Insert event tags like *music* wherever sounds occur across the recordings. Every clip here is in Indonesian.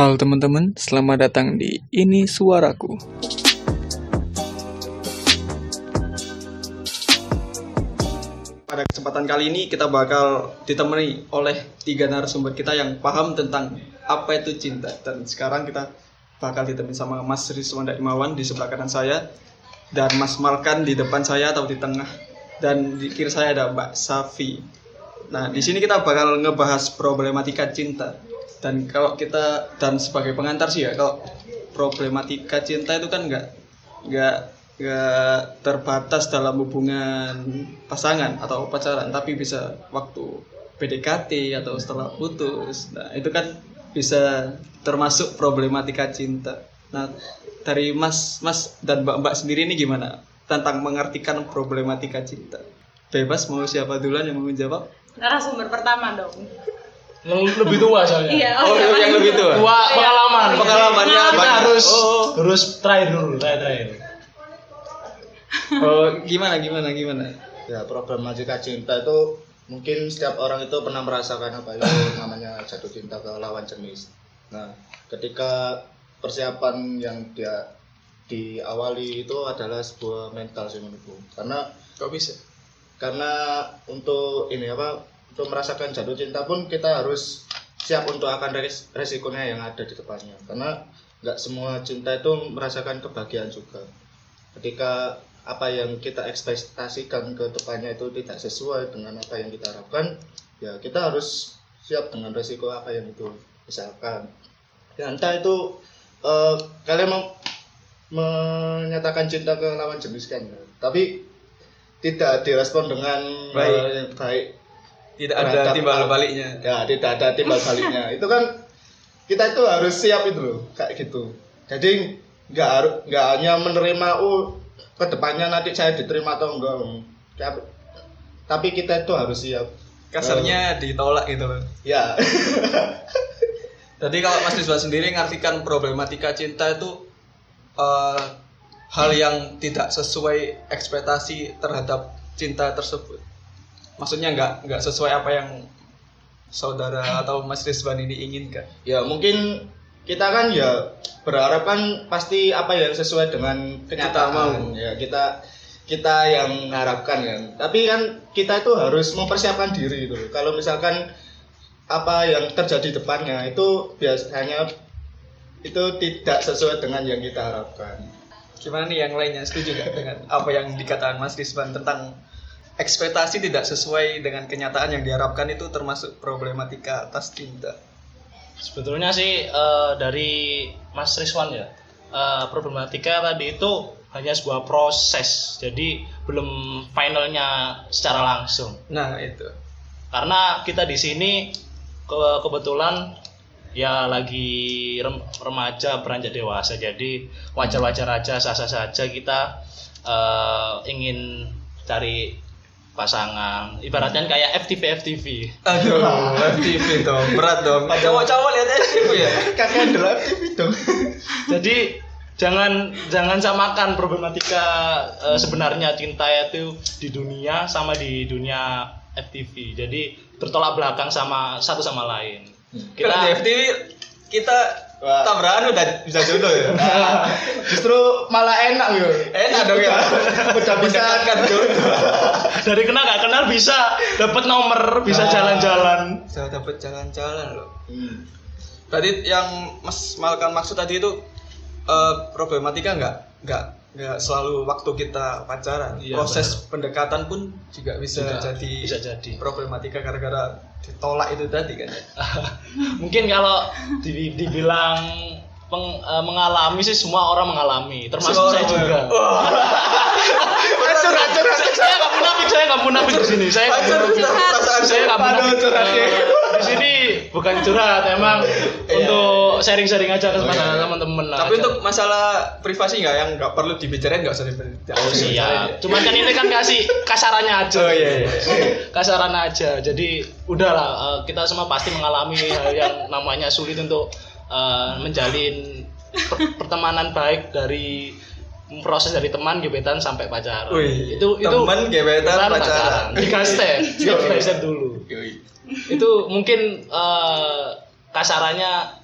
Halo teman-teman, selamat datang di Ini Suaraku. Pada kesempatan kali ini kita bakal ditemani oleh tiga narasumber kita yang paham tentang apa itu cinta. Dan sekarang kita bakal ditemani sama Mas Rizwan Imawan di sebelah kanan saya dan Mas Malkan di depan saya atau di tengah dan di kiri saya ada Mbak Safi. Nah, di sini kita bakal ngebahas problematika cinta. Dan kalau kita dan sebagai pengantar sih ya, kalau problematika cinta itu kan nggak nggak nggak terbatas dalam hubungan pasangan atau pacaran, tapi bisa waktu PDKT atau setelah putus. Nah, itu kan bisa termasuk problematika cinta. Nah, dari Mas Mas dan Mbak-mbak sendiri ini gimana tentang mengartikan problematika cinta? Bebas mau siapa duluan yang mau menjawab? narasumber pertama dong. Yang lebih tua soalnya. Iya, Oh, iya, yang lebih tua. Tua pengalaman. Pengalaman ya, Kita banyak. harus Oh. harus terakhir dulu, terakhir terakhir. *laughs* Oh, gimana gimana gimana? Ya, problematika cinta itu mungkin setiap orang itu pernah merasakan apa itu *laughs* namanya jatuh cinta ke lawan jenis. Nah, ketika persiapan yang dia diawali itu adalah sebuah mental sih menurutku. Karena Kok bisa? karena untuk ini apa untuk merasakan jatuh cinta pun kita harus siap untuk akan res- resikonya yang ada di depannya karena nggak semua cinta itu merasakan kebahagiaan juga ketika apa yang kita ekspektasikan ke depannya itu tidak sesuai dengan apa yang kita harapkan ya kita harus siap dengan resiko apa yang itu misalkan ya entah itu eh, kalian mau menyatakan cinta ke lawan jenis kan ya. tapi tidak direspon dengan Baik. eh, baik Tidak ada timbal baliknya. ya tidak ada timbal baliknya. Itu kan kita itu harus siap itu loh kayak gitu. Jadi nggak harus nggak hanya menerima oh ke depannya nanti saya diterima atau enggak. Tapi kita itu harus siap. Kasarnya ditolak gitu loh. ya. Jadi kalau Mas Rizwan sendiri ngartikan problematika cinta itu eh, hal yang tidak sesuai ekspektasi terhadap cinta tersebut. Maksudnya nggak nggak sesuai apa yang saudara atau Mas Rizwan ini inginkan. ya mungkin kita kan ya berharap kan pasti apa yang sesuai dengan kenyataan. mau. ya kita kita yang mengharapkan kan tapi kan kita itu harus mempersiapkan diri itu kalau misalkan apa yang terjadi depannya itu biasanya itu tidak sesuai dengan yang kita harapkan. Gimana nih yang lainnya? Setuju nggak dengan apa yang dikatakan Mas Rizwan tentang ekspektasi tidak sesuai dengan kenyataan yang diharapkan itu termasuk problematika atas cinta. Sebetulnya sih eh, dari Mas Rizwan ya, eh, problematika tadi itu hanya sebuah proses, jadi belum finalnya secara langsung. Nah itu. Karena kita di sini ke- kebetulan ya lagi rem- remaja beranjak dewasa, jadi wajar-wajar aja, sah-sah saja kita eh, ingin cari pasangan. Ibaratnya kayak FTV FTV. Aduh, FTV dong, berat dong. Cowok-cowok lihat FTV ya. kakek adalah TV dong Jadi jangan jangan samakan problematika eh, sebenarnya cinta itu di dunia sama di dunia FTV. Jadi bertolak belakang sama satu sama lain. Kita di FTV kita Wah. tabrakan udah bisa jodoh ya. *laughs* justru malah enak yo Enak dong ya. udah bisa kan jodoh. *laughs* Dari kenal gak kenal bisa dapat nomor, bisa Nah. jalan-jalan. Saya dapat jalan-jalan loh. Hmm. Berarti yang Mas Malkan maksud tadi itu eh, problematika nggak nggak nggak selalu waktu kita pacaran. Iya, Proses pendekatan pun juga bisa Juga jadi bisa jadi. problematika gara-gara ditolak itu tadi kan. ya. *laughs* Mungkin kalau di- dibilang peng- eh, mengalami sih semua orang mengalami, termasuk Semua saya orang juga. Hancur, *laughs* hancur, hancur. saya nggak munafik, saya nggak munafik di sini. Saya nggak Hancur, perasaan saya nggak munafik. ya. Eh, Di sini bukan curhat, emang untuk sharing-sharing aja ke Oh, iya. teman-teman. Tapi aja. untuk masalah privasi nggak yang nggak perlu dibicarain nggak usah dibicarain. Oh siap. Cuman kan ini kan kasih kasarannya aja. Oh, iya, iya. Kasarannya aja. Jadi udahlah eh, kita semua pasti mengalami hal yang namanya sulit untuk eh, menjalin per- pertemanan baik dari proses dari teman gebetan sampai pacaran. Wih, itu itu teman, gebetan, pacaran. Tiga step, tiga step dulu. Yoi. itu mungkin eh, kasarannya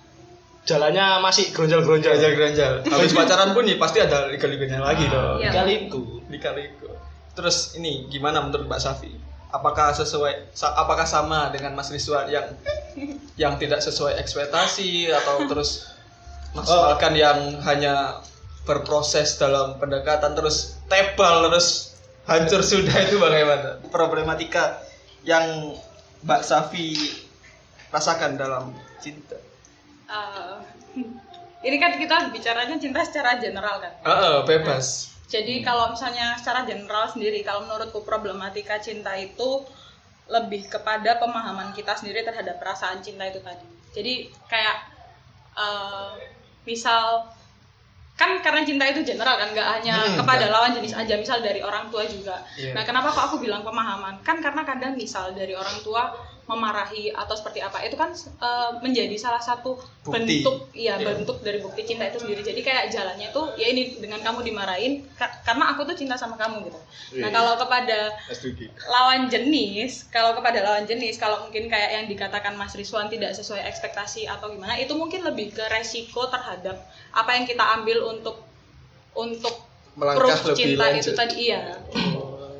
jalannya masih gronjal-gronjal. Geranjal-geranjal. Habis pacaran pun nih pasti ada liga-liganya lagi dong. Iya. Kaliku. Liga-liga. Terus ini gimana menurut Mbak Safi? Apakah sesuai apakah sama dengan Mas Rizwan yang yang tidak sesuai ekspektasi atau terus maksimalkan yang hanya berproses dalam pendekatan terus tebal terus hancur sudah itu bagaimana? Problematika yang Mbak Safi rasakan dalam cinta. Eh, *laughs* ini kan kita bicaranya cinta secara general kan. Heeh, bebas. Jadi kalau misalnya secara general sendiri, kalau menurutku problematika cinta itu lebih kepada pemahaman kita sendiri terhadap perasaan cinta itu tadi. Jadi kayak eh, misal kan karena cinta itu general kan nggak hanya Hmm, kepada kan. lawan jenis aja misal dari orang tua juga Iya. nah kenapa kok aku bilang pemahaman kan karena kadang misal dari orang tua memarahi atau seperti apa itu kan eh, menjadi salah satu Bukti. bentuk iya Iya. bentuk dari bukti cinta itu sendiri jadi kayak jalannya tuh ya ini dengan kamu dimarahin ka- karena aku tuh cinta sama kamu gitu nah Iya. kalau kepada lawan jenis, kalau kepada lawan jenis, kalau mungkin kayak yang dikatakan Mas Rizwan tidak sesuai ekspektasi atau gimana, itu mungkin lebih ke resiko terhadap apa yang kita ambil untuk untuk Melangkah proof lebih cinta lanjut. itu tadi iya.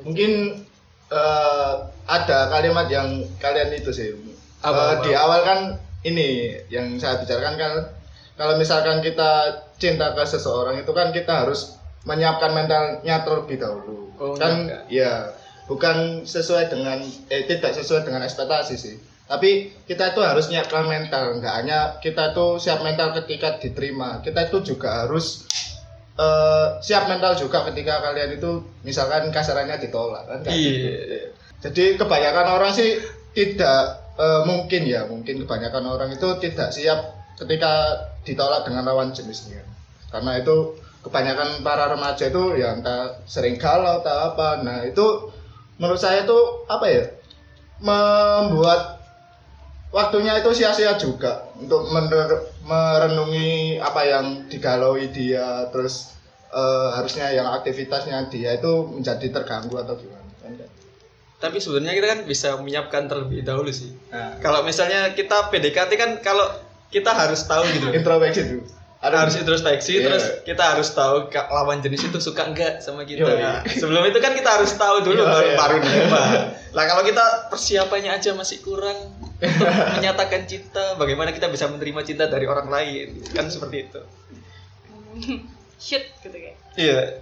Mungkin eh, ada kalimat yang kalian itu sih. Apa, Eh, apa? di awal kan ini yang saya bicarakan kan kalau misalkan kita cinta ke seseorang itu kan kita harus menyiapkan mentalnya terlebih dahulu. Oh, kan menyiapkan. ya bukan sesuai dengan eh tidak sesuai dengan ekspektasi sih. Tapi kita itu harus nyiapkan mental, nggak hanya kita itu siap mental ketika diterima, kita itu juga harus eh, siap mental juga ketika kalian itu misalkan kasarannya ditolak kan kayak Iya. gitu. Jadi kebanyakan orang sih tidak eh, mungkin ya, mungkin kebanyakan orang itu tidak siap ketika ditolak dengan lawan jenisnya. Karena itu kebanyakan para remaja itu ya entah sering galau atau apa. Nah, itu menurut saya itu apa ya? membuat waktunya itu sia-sia juga untuk mener- merenungi apa yang digalaui dia terus eh, harusnya yang aktivitasnya dia itu menjadi terganggu atau gimana Tapi sebenarnya kita kan bisa menyiapkan terlebih dahulu sih. nah, Kalau misalnya kita PDKT kan kalau kita harus tahu gitu. introspeksi dulu Ada harus introspeksi Iya. terus kita harus tahu lawan jenis itu suka enggak sama kita. Yoi. Nah, sebelum itu kan kita harus tahu dulu baru iya. baru nembak. Nah, kalau kita persiapannya aja masih kurang untuk *laughs* menyatakan cinta, bagaimana kita bisa menerima cinta dari orang lain? Kan seperti itu. *laughs* Shit gitu kayak. Iya. *laughs*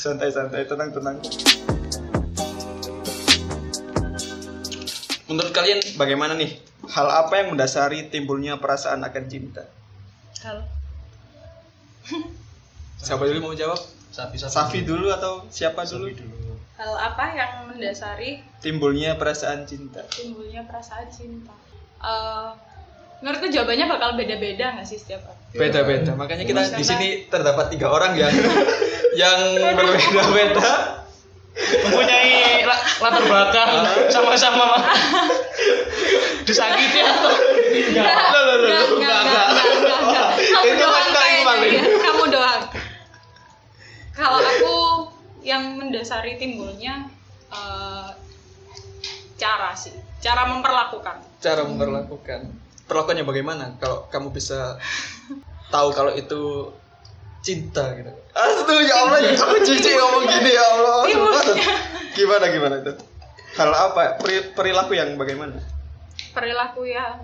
Santai-santai, tenang-tenang. Menurut kalian bagaimana nih? Hal apa yang mendasari timbulnya perasaan akan cinta? Halo. Siapa dulu mau jawab? Sapi Safi dulu atau siapa dulu? Hal apa yang mendasari Timbulnya perasaan cinta. timbulnya perasaan cinta? Eh menurutku jawabannya bakal beda-beda nggak sih setiap orang? Beda-beda. Makanya kita di sini terdapat tiga orang yang yang berbeda-beda. mempunyai la- latar belakang sama-sama disakiti atau tidak. Enggak, enggak, enggak, enggak, doang. Kamu doang. Kalau aku yang mendasari timbulnya eh, cara sih, cara memperlakukan. Cara memperlakukan. Perlakuannya bagaimana? Kalau kamu bisa tahu kalau itu cinta gitu. Aduh ya Allah, aku cici ngomong gini ya Allah. Gimana gimana itu? Hal apa? Peri- Perilaku yang bagaimana? Perilaku yang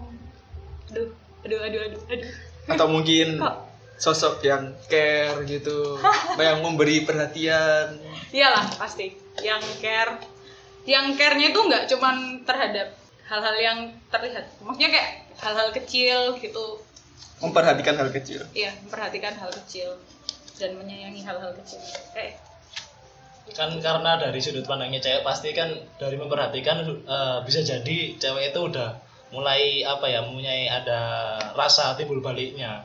aduh, aduh, aduh, aduh, aduh. Atau mungkin Kok? sosok yang care gitu, *laughs* yang memberi perhatian. Iyalah pasti. Yang care, yang care-nya itu nggak cuman terhadap hal-hal yang terlihat. Maksudnya kayak hal-hal kecil gitu. Memperhatikan hal kecil. Iya, memperhatikan hal kecil dan menyayangi hal-hal kecil. Kayak kan karena dari sudut pandangnya cewek pasti kan dari memperhatikan eh, bisa jadi cewek itu udah mulai apa ya mempunyai ada rasa timbul baliknya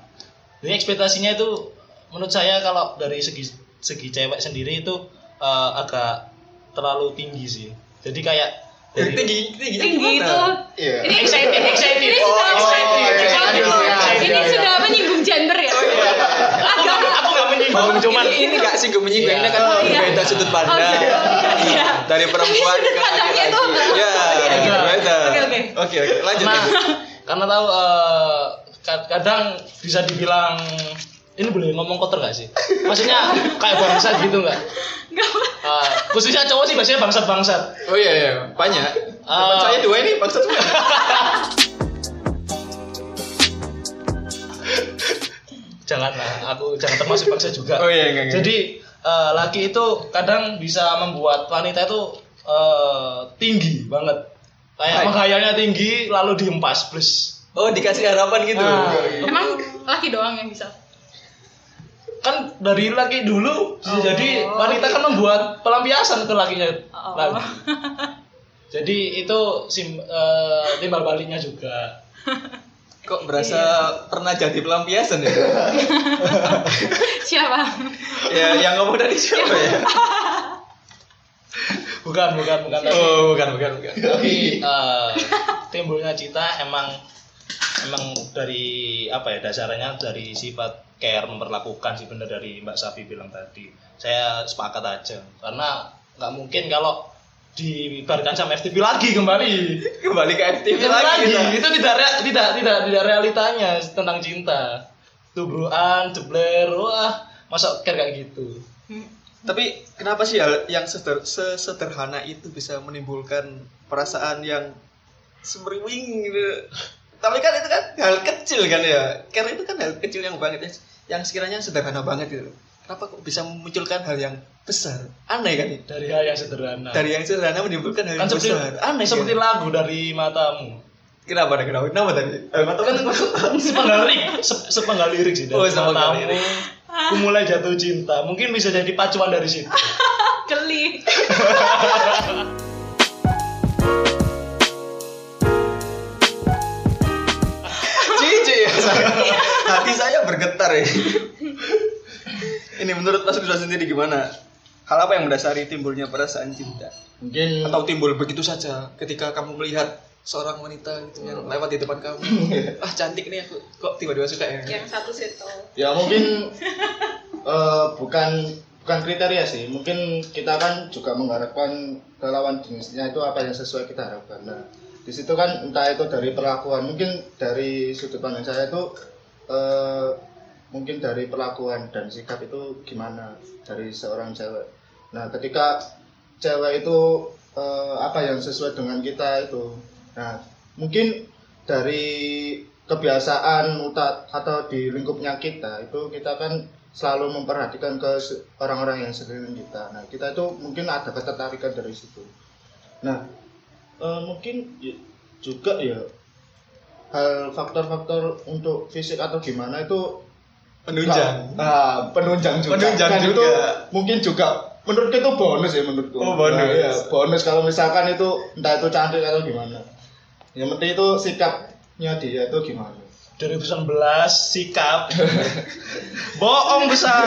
jadi ekspektasinya itu menurut saya kalau dari segi segi cewek sendiri itu eh, agak terlalu tinggi sih jadi kayak dari- Tinggi, tinggi, tinggi itu. Iya. Ini Excited, excited. Ini Oh, sudah excited, Ini sudah- excited. ini sudah menyinggung gender ya. aku nggak aku nggak menyinggung cuman ini, ini gak singgung menyinggung, Iya. ini kan Oh, iya. beda sudut pandang. Oh. Iya. Dari perempuan Ini sudut ke pandangnya laki-laki. Ya, Iya. beda. Oke, oke. Oke, oke. Lanjut. Karena tahu eh, ka- kadang bisa dibilang ini boleh ngomong kotor gak sih? Maksudnya kayak bangsat gitu nggak? Enggak Eh, khususnya cowok sih biasanya bangsat-bangsat. Oh iya iya, banyak. Teman Ah. saya dua ini bangsa semua. Janganlah, aku jangan termasuk bangsa juga. Oh iya, enggak, enggak. Jadi eh, laki itu kadang bisa membuat wanita itu eh, tinggi banget. Kayak Hai. menghayalnya tinggi lalu diempas plus. Oh, dikasih harapan gitu. Ah. Emang laki doang yang bisa. Kan dari laki dulu Oh. jadi wanita kan membuat pelampiasan ke lakinya. Oh. lagi. Jadi itu sim, eh, timbal baliknya juga. *laughs* Kok berasa pernah jadi pelampiasan ya? *laughs* Siapa? ya, yang ngomong tadi siapa ya? *laughs* Bukan, bukan, bukan. Oh, bukan, bukan, bukan. tapi eh, timbulnya cinta emang emang dari apa ya dasarnya dari sifat care memperlakukan sih benar dari Mbak Safi bilang tadi. Saya sepakat aja karena nggak mungkin kalau dibarkan sama FTV lagi kembali. *laughs* Kembali ke FTV lagi. lagi, kita. itu tidak rea- tidak tidak tidak realitanya tentang cinta. Tubruan, jebler, wah, masa care kayak gitu. Tapi kenapa sih hal yang seder- sesederhana itu bisa menimbulkan perasaan yang semeriwing gitu? Tapi kan itu kan hal kecil kan ya. Care itu kan hal kecil yang banget ya. Yang sekiranya sederhana banget gitu. Kenapa kok bisa memunculkan hal yang besar? Aneh kan? Dari hal yang sederhana. Dari yang sederhana menimbulkan hal kan yang seperti besar. Aneh seperti kan? lagu dari matamu. Kenapa? Kenapa? Kenapa tadi? Eh, mata kan *laughs* sepenggal lirik, se- sepenggal lirik sih Oh, dari sepenggal matamu. lirik. Ku mulai jatuh cinta. Mungkin bisa jadi pacuan dari situ. *laughs* Geli. *laughs* Hati saya bergetar ya. Ini menurut Mas Rizwan sendiri gimana? Hal apa yang mendasari timbulnya perasaan cinta? mungkin Atau timbul begitu saja ketika kamu melihat seorang wanita gitu yang lewat di depan kamu. *laughs* ah cantik nih aku. Kok tiba-tiba suka ya? Yang satu situ. ya mungkin *laughs* eh, bukan bukan kriteria sih mungkin kita kan juga mengharapkan lawan jenisnya itu apa yang sesuai kita harapkan nah di situ kan entah itu dari perlakuan mungkin dari sudut pandang saya itu eh, mungkin dari perlakuan dan sikap itu gimana dari seorang cewek nah ketika cewek itu eh, apa yang sesuai dengan kita itu nah mungkin dari kebiasaan atau di lingkupnya kita itu kita kan selalu memperhatikan ke orang-orang yang sekeliling kita. Nah, kita itu mungkin ada ketertarikan dari situ. Nah, eh, mungkin y- juga ya hal faktor-faktor untuk fisik atau gimana itu Penunjang. Nah, penunjang juga. Penunjang juga. itu mungkin juga menurutku itu bonus ya menurutku. Oh, bonus. Nah, iya, bonus kalau misalkan itu entah itu cantik atau gimana. Yang penting itu sikapnya dia itu gimana. 2019 sikap *laughs* bohong besar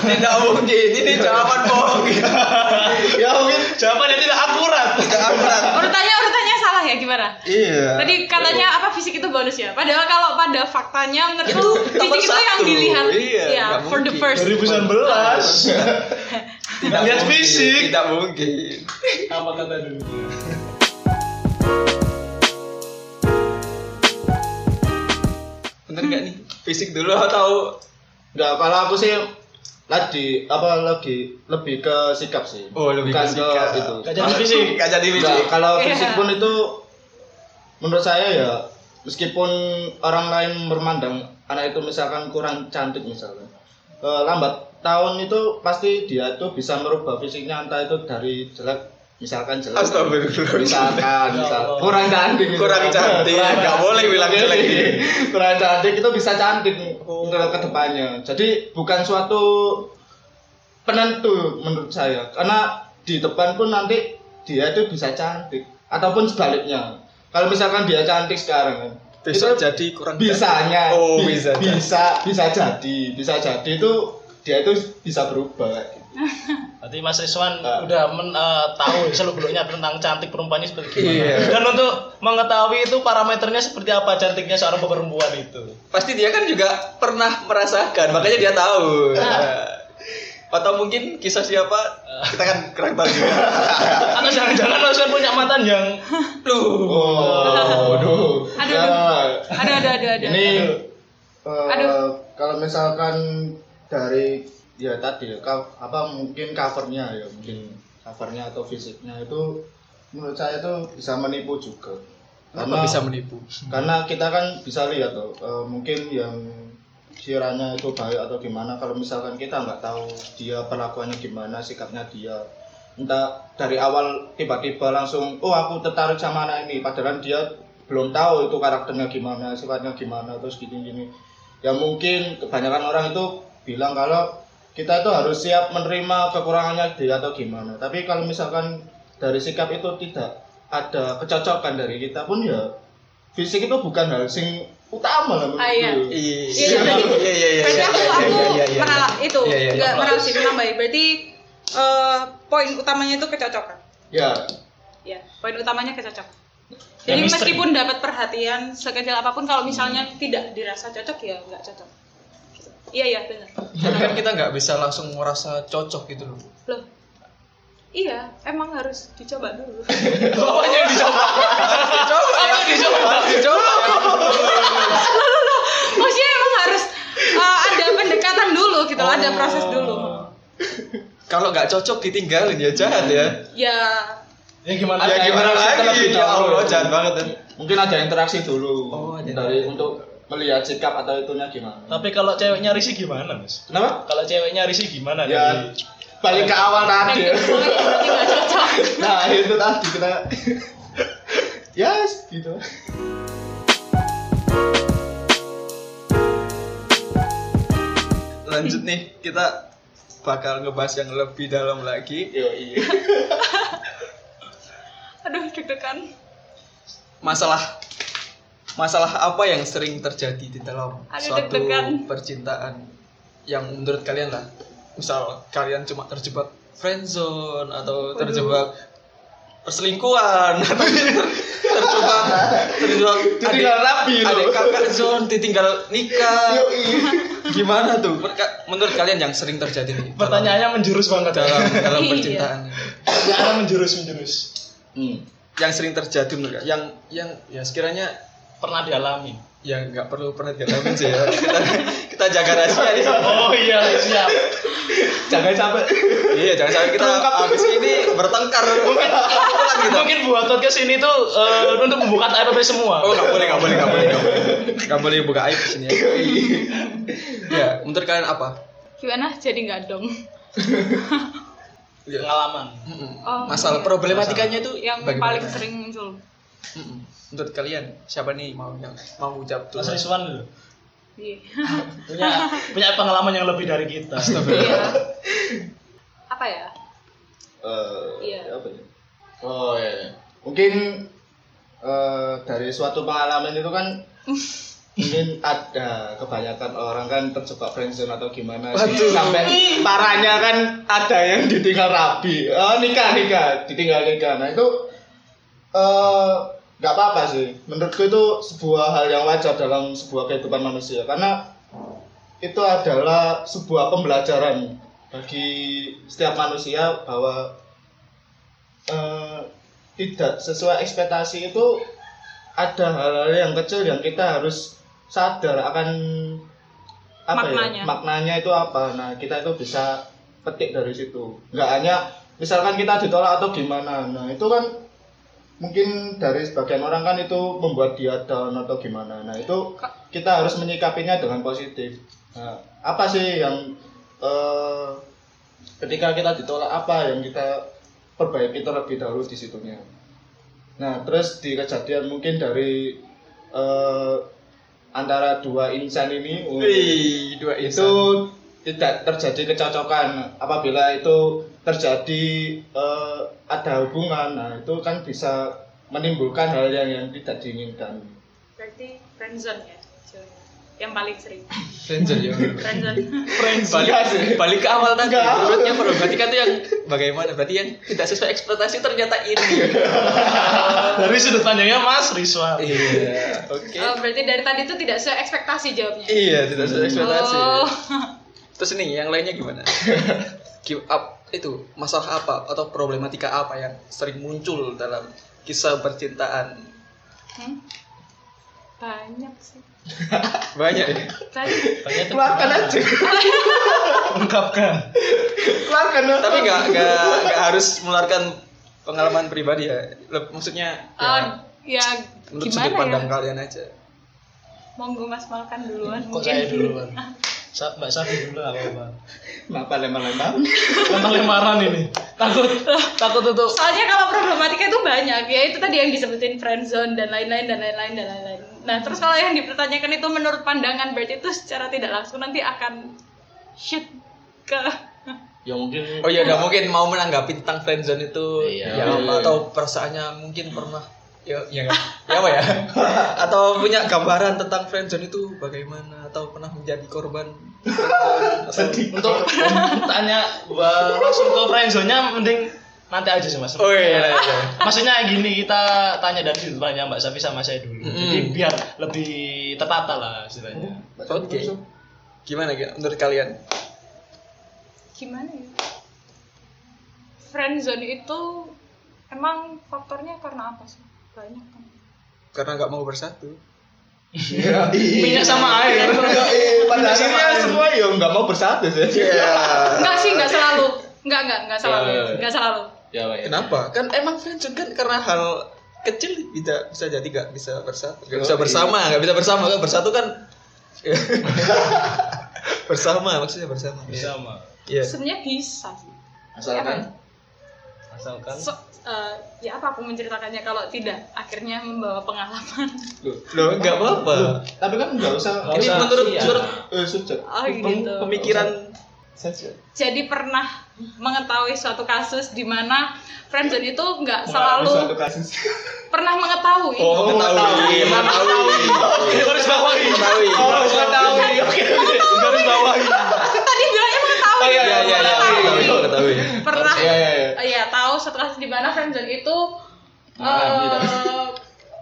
Tidak mungkin. Ini jawaban bohong. *laughs* ya mungkin jawaban yang tidak akurat Tidak akurat. Ya gimana? Iya. Tadi katanya apa fisik itu bonus ya? Padahal kalau pada faktanya menurut Itu nomor fisik itu yang dilihat Iya, ya for the first 2019 tidak lihat fisik. Tidak mungkin. apa kata dulu Bener gak nih? Fisik dulu atau Enggak, kalau aku sih lagi apa lagi lebih ke sikap sih. Oh, lebih ke Bukan sikap. itu. Gak jadi fisik Gak jadi fisik. kalau Iya. fisik pun itu menurut saya ya meskipun orang lain memandang anak itu misalkan kurang cantik misalnya eh, lambat tahun itu pasti dia tuh bisa merubah fisiknya entah itu dari jelek misalkan jelek Astagfirullah. misalkan Ya misal, Allah. kurang cantik Kurang misalkan. cantik. Nggak boleh bilang jelek. kurang cantik itu bisa cantik Oh. untuk ke depannya jadi bukan suatu penentu menurut saya karena di depan pun nanti dia itu bisa cantik ataupun sebaliknya kalau misalkan dia cantik sekarang kan Besok itu jadi kurang bisanya Oh, bi- bisa. bisa bisa jadi bisa jadi itu dia itu bisa berubah gitu. Berarti Mas Rizwan Ah. udah men, eh, tahu seluk beluknya tentang cantik perempuannya seperti gimana. Iya. Dan untuk mengetahui itu parameternya seperti apa cantiknya seorang perempuan itu. Pasti dia kan juga pernah merasakan, makanya dia tahu. Atau mungkin kisah siapa? Kita kan kurang tahu juga. *laughs* Atau jangan-jangan Osman punya mantan yang Loh. Oh, *laughs* aduh. Aduh, Ya, Ada ada ada ada. ini eh, Aduh. kalau misalkan dari ya tadi apa mungkin covernya ya mungkin covernya atau fisiknya itu menurut saya itu bisa menipu juga Kenapa bisa menipu? karena kita kan bisa lihat tuh eh, mungkin yang kiranya itu baik atau gimana kalau misalkan kita nggak tahu dia perlakuannya gimana sikapnya dia entah dari awal tiba-tiba langsung oh aku tertarik sama anak ini padahal dia belum tahu itu karakternya gimana sifatnya gimana terus gini-gini ya mungkin kebanyakan orang itu bilang kalau kita itu harus siap menerima kekurangannya dia atau gimana tapi kalau misalkan dari sikap itu tidak ada kecocokan dari kita pun ya fisik itu bukan hal sing utama lah Ah, iya. menurutku. Iya, Iya, iya, iya, iya, berarti iya, aku iya, aku iya, iya, iya. menala itu Iya, iya, nggak iya. sih menambahin. Berarti eh, poin utamanya itu kecocokan. ya Ya, poin utamanya kecocokan. Jadi meskipun dapat perhatian sekecil apa pun, kalau misalnya tidak dirasa cocok ya nggak cocok. Iya iya benar. Tapi kan kita nggak bisa langsung merasa cocok gitu loh. Loh, iya emang harus dicoba dulu. bapaknya *laughs* yang dicoba. Coba ya, dicoba, dicoba. Maksudnya emang harus eh, ada pendekatan dulu gitu, loh, ada proses dulu. Kalau nggak cocok ditinggalin ya jahat ya. Ya, Ya gimana? Ya gimana interaksi terlebih lagi? Ya. Allah, jahat banget ya. mungkin ada interaksi dulu Oh, ada dari untuk melihat sikap atau itunya gimana Tapi kalau ceweknya risih gimana, Mas? kenapa Kalau ceweknya risih gimana? ya Dari- balik ke awal tadi ya nah itu tadi kita yes gitu Lanjut nih, kita bakal ngebahas yang lebih dalam lagi. yo iya Aduh, deg-degan. Masalah masalah apa yang sering terjadi di dalam Aduh, suatu deg-degan. percintaan yang menurut kalian lah misal kalian cuma terjebak friendzone atau terjebak perselingkuhan *laughs* atau terjebak terjebak Ditinggal rapi loh. adik kakak zone ditinggal nikah gimana tuh menurut kalian yang sering terjadi nih dalam- Pertanyaannya menjurus banget dalam dalam *laughs* Iya. percintaan Pertanyaannya menjurus menjurus. hmm. yang sering terjadi menurut yang yang ya sekiranya Pernah dialami. ya nggak perlu pernah dialamin sih ya *laughs* kita, kita jaga rahasia di sini. Oh iya, siap. jangan sampai iya jangan sampai kita habis ini bertengkar mungkin gitu Mungkin buat podcast ini tuh eh, untuk membuka aib semua. oh nggak boleh nggak boleh nggak boleh nggak boleh nggak boleh buka aib di sini ya *laughs* ya menurut kalian apa Gimana? Jadi nggak dong. ya. Pengalaman. Oh, masalah iya. problematikanya itu Yang bagaimana? paling sering muncul. Menurut kalian siapa nih mau yang mau ucap Mas dulu Rizwan dulu. Iya. *laughs* Punya punya pengalaman yang lebih dari kita. Iya. Apa ya? Eh, Iya. apa ya? oh iya iya. mungkin eh, dari suatu pengalaman itu kan *laughs* mungkin ada kebanyakan orang kan terjebak friendzone atau gimana sih sampai parahnya kan ada yang ditinggal rabi oh nikah nikah ditinggal nikah nah itu eh nggak apa-apa sih. Menurutku itu sebuah hal yang wajar dalam sebuah kehidupan manusia. Karena itu adalah sebuah pembelajaran bagi setiap manusia bahwa eh, tidak sesuai ekspektasi itu ada hal-hal yang kecil yang kita harus sadar akan apa Maknanya. ya maknanya itu apa. Nah kita itu bisa petik dari situ. Nggak hanya misalkan kita ditolak atau gimana. Nah itu kan mungkin dari sebagian orang kan itu membuat dia down atau gimana. Nah itu kita harus menyikapinya dengan positif. Nah, apa sih yang eh, ketika kita ditolak apa yang kita perbaiki terlebih dahulu di situnya? Nah terus di kejadian mungkin dari eh, antara dua insan ini Wih, dua itu itu tidak terjadi kecocokan. Apabila itu terjadi eh, ada hubungan nah itu kan bisa menimbulkan hal yang yang tidak diinginkan Berarti friendzone ya. Yang paling sering. Ranger ya Friendzone. balik, balik ke awal tadi Enggak. menurutnya problematika itu yang bagaimana berarti yang tidak sesuai ekspektasi ternyata ini *laughs* Dari sudut pandangnya Mas Rizwan. iya oke Oh, berarti dari tadi itu tidak sesuai ekspektasi jawabnya. iya tidak sesuai ekspektasi Oh. terus nih yang lainnya gimana *laughs* Gi- ap- itu masalah apa atau problematika apa yang sering muncul dalam kisah percintaan Hmm? Banyak sih. *laughs* banyak ya Banyak. Banyak keluarkan aja *laughs* ungkapkan. keluarkan tapi nggak nggak nggak harus mengeluarkan pengalaman pribadi ya maksudnya ya, ya menurut sudut gimana pandang ya? kalian aja Monggo Mas Malkan duluan Kok mungkin. saya duluan? *laughs* Sa Mbak Safi dulu nggak apa-apa. kenapa lempar-lempar Lempar-lemparan ini. Takut takut untuk Soalnya kalau problematika itu banyak, ya itu tadi yang disebutin friendzone dan lain-lain dan lain-lain dan lain-lain. Nah, terus kalau yang dipertanyakan itu menurut pandangan berarti itu secara tidak langsung nanti akan shoot ke ya mungkin oh iya udah mungkin mau menanggapi tentang friendzone itu Iya. ya apa atau perasaannya mungkin pernah ya ya, ya apa ya *laughs* atau punya gambaran tentang friendzone itu bagaimana atau pernah menjadi korban friendzone, atau- *laughs* untuk tanya langsung ke friendzone-nya mending nanti aja sih Mas. oh iya, iya, iya. Maksudnya gini kita tanya dari sudut pandang Mbak Safi sama saya dulu. Mm. Jadi biar lebih tertata lah istilahnya. oke gimana Gil, menurut kalian gimana ya? Friendzone itu emang faktornya karena apa sih? Banyak kan. karena nggak mau bersatu Minyak sama air. pada akhirnya semua ya nggak mau bersatu sih Iya. Enggak sih, enggak selalu. Enggak, enggak, enggak selalu. Ya, ya, ya. Enggak selalu. Ya, Pak. ya. Kenapa? Kan emang friendzone kan karena hal kecil bisa bisa jadi nggak bisa bersatu, nggak bisa iya. bersama, nggak bisa bersama, kan bersatu kan *laughs* bersama maksudnya bersama. Sama. Iya. Sebenarnya bisa sih. asalkan Asalkan So, eh, ya apa aku menceritakannya kalau tidak akhirnya membawa pengalaman. Loh, nggak apa-apa. tapi kan nggak usah Ini usah, menurut iya. menurut eh sujud Oh pem- gitu. pemikiran saja Jadi pernah mengetahui suatu kasus di mana friendzone itu nggak selalu satu kasus pernah mengetahui. Oh, mengetahui, mengetahui. garis bawahi. Mengetahui. Oh, mengetahui. Oke. Garis bawahi. Aku tadi bilangnya mengetahui. Oh iya iya iya, iya, mengetahui. mengetahui, mengetahui. Pernah. Iya, iya, iya. Eh, Iya, tahu satu kasus di mana friendzone itu eh,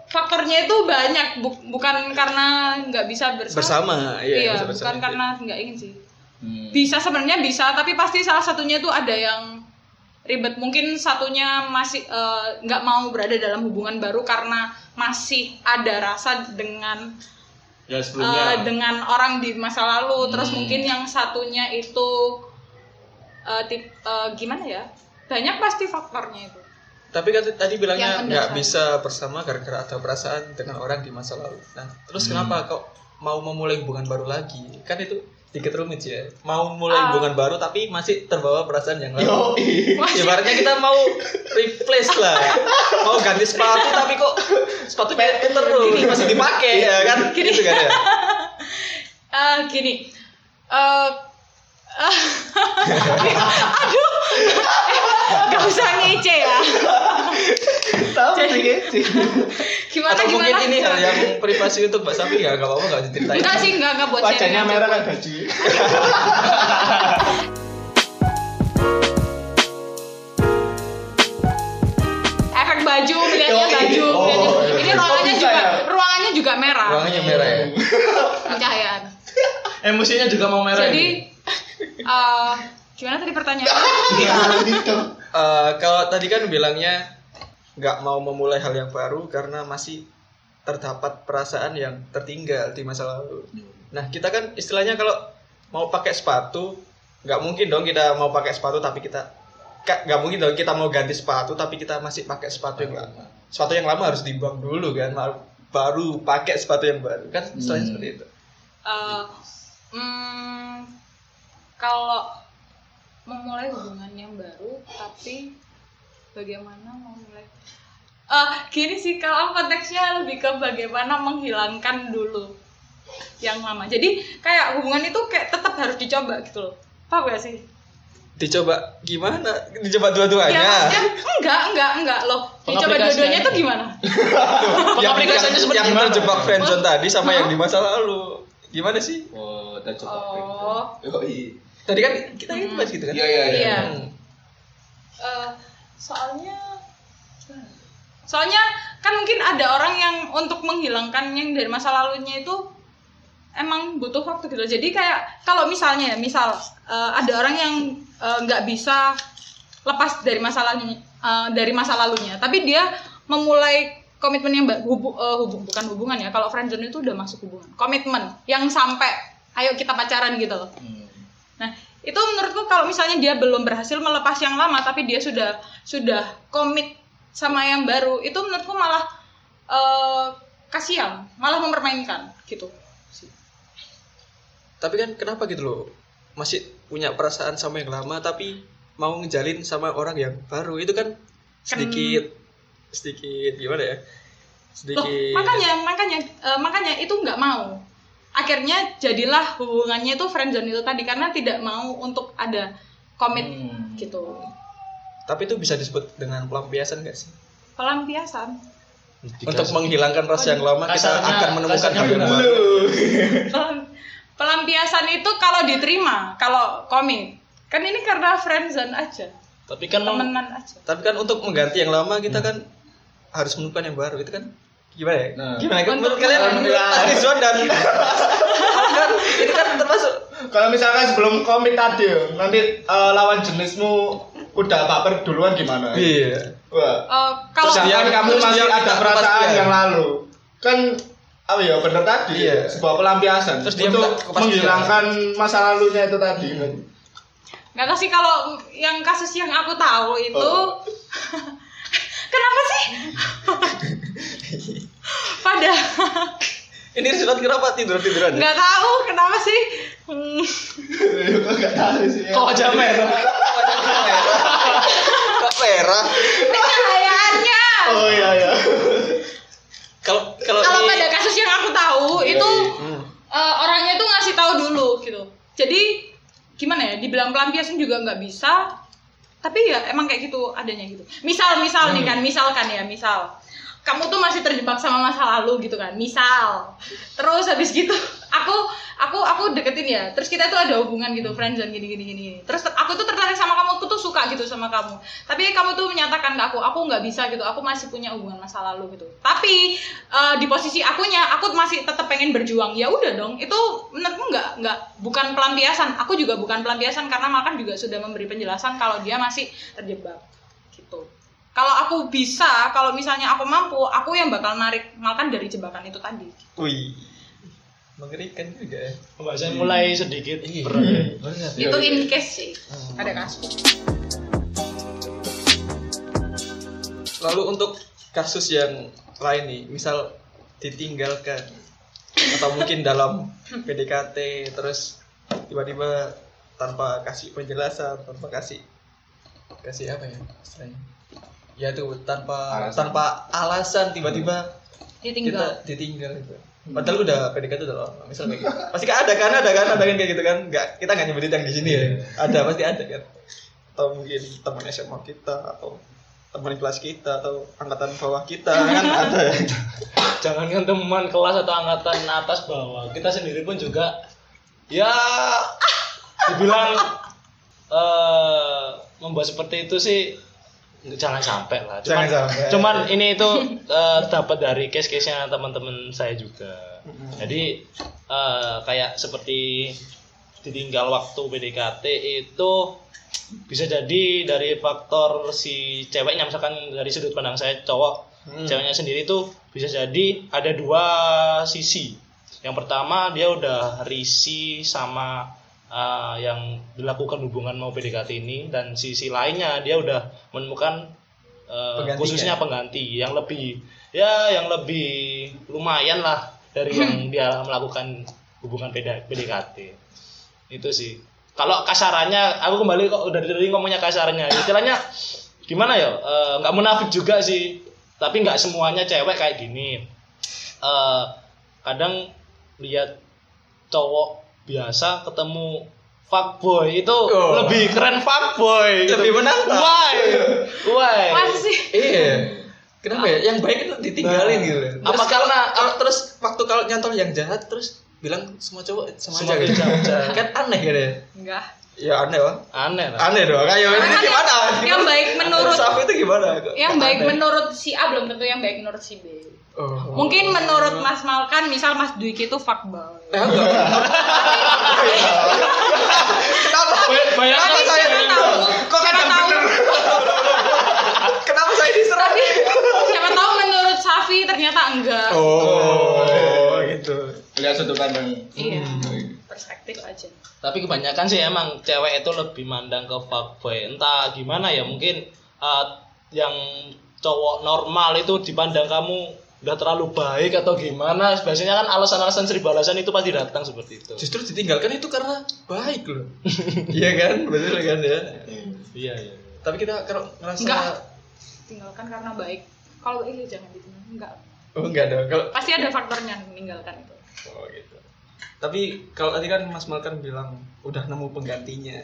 faktornya itu banyak bu- bukan karena nggak bisa bersama. Bersama, iya, iya bisa bukan bersama. karena nggak ingin sih Hmm. bisa sebenarnya bisa tapi pasti salah satunya itu ada yang ribet mungkin satunya masih eh, nggak mau berada dalam hubungan baru karena masih ada rasa dengan Ya sebelumnya. dengan orang di masa lalu terus Hmm. mungkin yang satunya itu eh, tip, eh, gimana ya banyak pasti faktornya itu Tapi kan tadi bilangnya nggak bisa bersama gara-gara ada perasaan dengan orang di masa lalu. Nah, terus Hmm. kenapa kok mau memulai hubungan baru lagi? Kan itu sedikit rumit ya. Mau mulai Ah. hubungan baru tapi masih terbawa perasaan yang lalu. *laughs* Ibaratnya kita mau replace lah. Mau ganti sepatu tapi kok sepatunya itu terus masih dipakai ya kan? Gini. Gitu kan ya. *laughs* Eh, gini eh aduh nggak usah ngece ya tahu sih gitu gimana Atau mungkin gimana ini hal yang privasi untuk Mbak Safi ya, nggak apa-apa nggak diceritain. enggak sih enggak enggak buat wajahnya merah kan gaji efek baju melihatnya Oh, baju oh, melihatnya- iya. ini Oh, ruangannya juga ya? ruangannya juga merah Ruangannya merah ya. pencahayaan Emosinya juga mau merah. jadi eh gimana tadi pertanyaannya Eh, kalau tadi kan bilangnya nggak mau memulai hal yang baru karena masih terdapat perasaan yang tertinggal di masa lalu. Nah kita kan istilahnya kalau mau pakai sepatu nggak mungkin dong kita mau pakai sepatu tapi kita nggak mungkin dong kita mau ganti sepatu tapi kita masih pakai sepatu yang lama. Sepatu yang lama harus dibuang dulu kan, baru- baru pakai sepatu yang baru kan istilahnya Hmm. seperti itu. Eh, hmm, kalau memulai hubungan yang baru tapi bagaimana memulai? Eh gini sih kalau konteksnya lebih ke bagaimana menghilangkan dulu yang lama. Jadi kayak hubungan itu kayak tetap harus dicoba gitu loh. Paham gak sih? Dicoba gimana? Dicoba dua-duanya. ya enggak enggak enggak loh. Dicoba dua-duanya itu gimana? *laughs* yang, Pengaplikasiannya yang, seperti yang gimana? terjebak friendzone tadi sama yang di masa lalu. Gimana sih? oh coba oh Tadi kan kita itu bahas gitu kan? Iya, iya, iya. Hmm. Eh, soalnya soalnya kan mungkin ada orang yang untuk menghilangkan yang dari masa lalunya itu emang butuh waktu gitu jadi kayak kalau misalnya misal eh, ada orang yang eh, nggak bisa lepas dari masalahnya eh, dari masa lalunya tapi dia memulai komitmen yang hubu- eh, hubu- bukan hubungan ya kalau friendzone itu udah masuk hubungan. Komitmen yang sampai ayo kita pacaran gitu loh. Nah, itu menurutku kalau misalnya dia belum berhasil melepas yang lama tapi dia sudah sudah komit sama yang baru, itu menurutku malah eh, kasihan, malah mempermainkan gitu. Tapi kan kenapa gitu loh? Masih punya perasaan sama yang lama tapi mau ngejalin sama orang yang baru itu kan sedikit sedikit gimana ya? Loh, Sedikit makanya makanya eh, makanya itu nggak mau. Akhirnya jadilah hubungannya itu friendzone itu tadi karena tidak mau untuk ada komit Hmm. gitu. Tapi itu bisa disebut dengan pelampiasan gak sih? Pelampiasan. Untuk menghilangkan rasa yang lama kita Kasarnya- akan menemukan hal yang baru. Pelam- pelampiasan itu kalau diterima, kalau komit. Kan ini karena friendzone aja, Tapi kan temenan aja. Tapi kan untuk mengganti yang lama kita kan harus menemukan yang baru. Itu kan gimana ya? Nah. Gimana menurut kalian menurut. Mas Rizwan dan *laughs* kan itu kan termasuk Kalau misalkan sebelum komit tadi nanti eh, lawan jenismu udah baper duluan gimana? iya. Wah. Eh, kalau Terus dia- kamu terus masih dia ada perasaan kepastian. yang lalu. Kan apa ya bener tadi Iya. sebuah pelampiasan Terus dia untuk menghilangkan masa lalunya itu tadi. nggak tahu sih kalau yang kasus yang aku tahu itu Oh. *laughs* kenapa sih? *laughs* Pada Ini Rizwan kenapa tidur-tiduran? ya? nggak tahu kenapa sih? Hmm, Kok nggak tahu sih. ya? kok aja merah. Kok merah? Pencahayaannya. Oh iya iya. Kalau kalau Kalau pada kasus yang aku tahu Iya, itu iya. Hmm. eh, orangnya tuh ngasih tahu dulu gitu. Jadi gimana ya? Dibilang pelampiasan juga nggak bisa. Tapi ya emang kayak gitu adanya gitu. Misal misal nih kan, misalkan ya, misal kamu tuh masih terjebak sama masa lalu gitu kan. Misal. Terus habis gitu aku aku aku deketin ya. Terus kita tuh ada hubungan gitu, friendzone gini gini gini. Terus ter- aku tuh tertarik sama kamu, aku tuh suka gitu sama kamu. Tapi kamu tuh menyatakan ke aku, aku nggak bisa gitu. Aku masih punya hubungan masa lalu gitu. Tapi eh, di posisi akunya, aku masih tetap pengen berjuang. Ya udah dong. Itu menurutku nggak nggak bukan pelampiasan. Aku juga bukan pelampiasan karena Malkan juga sudah memberi penjelasan kalau dia masih terjebak. Kalau aku bisa, kalau misalnya aku mampu, aku yang bakal narik Malkan dari jebakan itu tadi. Wih. Mengerikan juga ya. Pembahasan mulai sedikit Iya. berat ya. Berat. itu in case sih. Ada kasus. Lalu untuk kasus yang lain nih, misal ditinggalkan atau mungkin dalam *laughs* PDKT terus tiba-tiba tanpa kasih penjelasan, tanpa kasih kasih apa ya istilahnya? Ya tuh tanpa Alasan. tanpa alasan tiba-tiba Ditinggal. kita ditinggal gitu. Padahal udah PDKT udah lama, misal kayak gitu. Pasti kan ada kan, ada kan, ada kan kayak gitu kan. Enggak, kita nggak nyebutin yang di sini ya. Ada pasti ada kan. Atau mungkin teman SMA kita atau teman kelas kita atau angkatan bawah kita kan *laughs* ada ya. Jangankan teman kelas atau angkatan atas bawah, kita sendiri pun juga ya dibilang eh membuat seperti itu sih jangan sampai lah. Cuman, Jangan sampai. cuman ini itu eh, dapat dari case-case-nya teman-teman saya juga. Jadi eh, kayak seperti ditinggal waktu PDKT itu bisa jadi dari faktor si ceweknya misalkan dari sudut pandang saya cowok Hmm. ceweknya sendiri tuh bisa jadi ada dua sisi yang pertama dia udah risih sama uh, yang dilakukan hubungan mau PDKT ini dan sisi lainnya dia udah menemukan uh, khususnya pengganti yang lebih ya yang lebih lumayan lah dari yang *clears throat* dia melakukan hubungan PD- PDKT itu sih. Kalau kasarannya aku kembali kok udah dari ngomongnya kasarnya istilahnya gimana ya? Eh, nggak munafik juga sih. Tapi nggak semuanya cewek kayak gini. Eh, kadang lihat cowok biasa ketemu fuckboy itu Oh. lebih keren fuckboy gitu. Lebih menantang. why why sih? Iya. Kenapa ya? Yang baik itu ditinggalin Nah, gitu. apa Terus kalau karena- kalau terus waktu kalau nyantol yang jahat terus bilang semua cowok sama, Semua aja gitu. jahat. *laughs* kan aneh kan ya? Enggak. Ya aneh wah. Aneh lah. Aneh dong. Kayak ini Karena gimana? yang- yang baik menurut- Safi itu gimana? yang baik menurut si A belum tentu yang baik menurut si B Oh. mungkin menurut Mas Malkan misal Mas Dwiki itu fuckboy Eh, enggak. Kenapa? Bayangkan tapi saya tahu Kok kadang tahu *laughs* Kenapa saya diserang? tapi siapa tahu menurut Safi ternyata enggak Oh, gitu. lihat sudut pandang iya perspektif aja Tapi kebanyakan sih emang cewek itu lebih mandang ke fuckboy. Entah gimana ya, mungkin uh, yang cowok normal itu dipandang kamu udah terlalu baik atau gimana. Biasanya kan alasan-alasan seribu alasan itu pasti datang seperti itu. Justru ditinggalkan itu karena baik loh. *laughs* Iya kan? Betul kan ya? Iya, iya. Tapi kita kalau ngerasa enggak tinggalkan karena baik kalau ini jangan ditinggalkan enggak Oh, enggak dong. Kalau pasti ada faktornya meninggalkan itu Oh gitu. Tapi kalau tadi kan Mas Malkan bilang udah nemu penggantinya.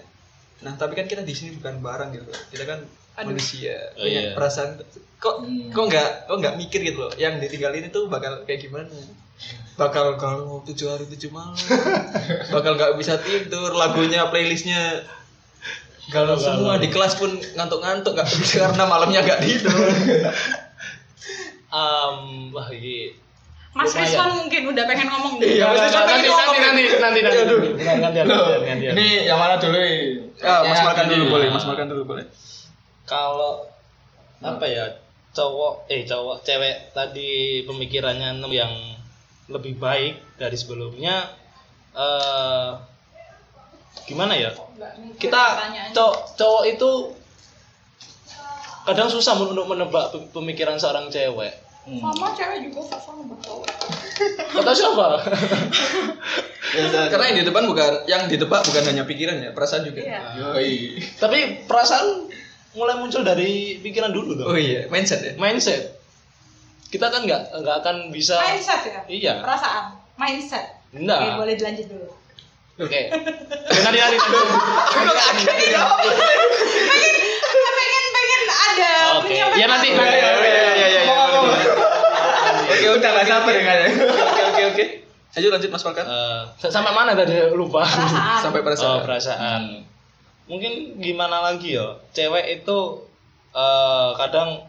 Nah, tapi kan kita di sini bukan barang gitu. Kita kan Aduh. manusia, Oh, punya iya. perasaan. Kok kok nggak kok nggak mikir gitu loh. Yang ditinggalin itu bakal kayak gimana? Bakal kalau tujuh hari tujuh malam, *laughs* bakal nggak bisa tidur, lagunya playlistnya kalau semua di kelas pun ngantuk-ngantuk nggak bisa karena malamnya nggak tidur. Um, wah ini Mas. Rizwan mungkin udah pengen ngomong Iya, Mas Rizwan nanti, pengen ngomong nanti, nanti, nanti, nanti, ini yang mana dulu ini? Ah, Mas Ya, Malkan ini. dulu boleh, Mas Malkan dulu boleh. Kalau apa ya cowok eh cowok cewek tadi pemikirannya yang lebih baik dari sebelumnya eh gimana ya kita cowok cowok itu kadang susah untuk menebak pe- pemikiran seorang cewek sama cewek juga susah ngebak cowok kata siapa Karena yang di depan bukan yang ditebak bukan hanya pikiran ya, perasaan juga. Iya. Yoi. tapi perasaan mulai muncul dari pikiran dulu dong Oh iya, mindset ya. mindset kita kan nggak nggak akan bisa mindset ya iya perasaan mindset Enggak. Oke, boleh dilanjut dulu oke nanti nanti nanti pengen pengen ada Oke, punya ya nanti. Iya, iya, iya, iya, iya. Oke, udah nggak sabar dengannya. Oke, oke, oke. Lanjut, lanjut Mas Malkan. Eh, sampai mana tadi lupa perasaan Sampai perasaan. Oh, perasaan. Mungkin gimana lagi ya? Cewek itu eh, kadang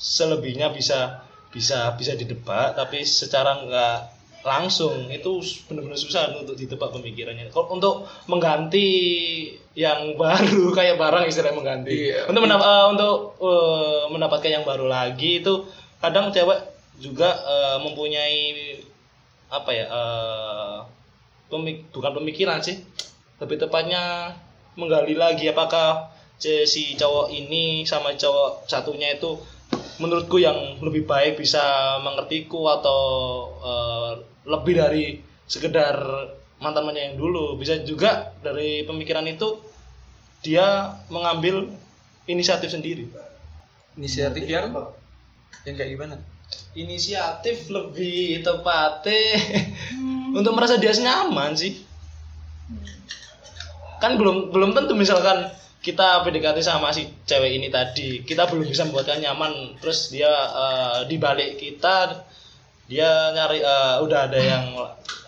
selebihnya bisa bisa bisa ditebak, tapi secara nggak langsung itu benar-benar susah untuk ditebak pemikirannya. Kalau untuk mengganti yang *laughs* baru kayak barang istilah mengganti. Iya. Untuk mendap- eh, untuk eh, mendapatkan yang baru lagi itu kadang cewek juga eh, mempunyai apa ya? eh, pemik bukan pemikiran sih lebih tepatnya menggali lagi apakah si cowok ini sama cowok satunya itu menurutku yang lebih baik bisa mengertiku atau eh, lebih dari sekedar mantan mantannya yang dulu. Bisa juga dari pemikiran itu dia mengambil inisiatif sendiri. Inisiatif yang? Yang kayak gimana? inisiatif lebih tepatnya *laughs* untuk merasa dia nyaman sih kan belum belum tentu misalkan kita PDKT sama si cewek ini tadi kita belum bisa membuatkan nyaman terus dia eh, di balik kita dia nyari eh, udah ada yang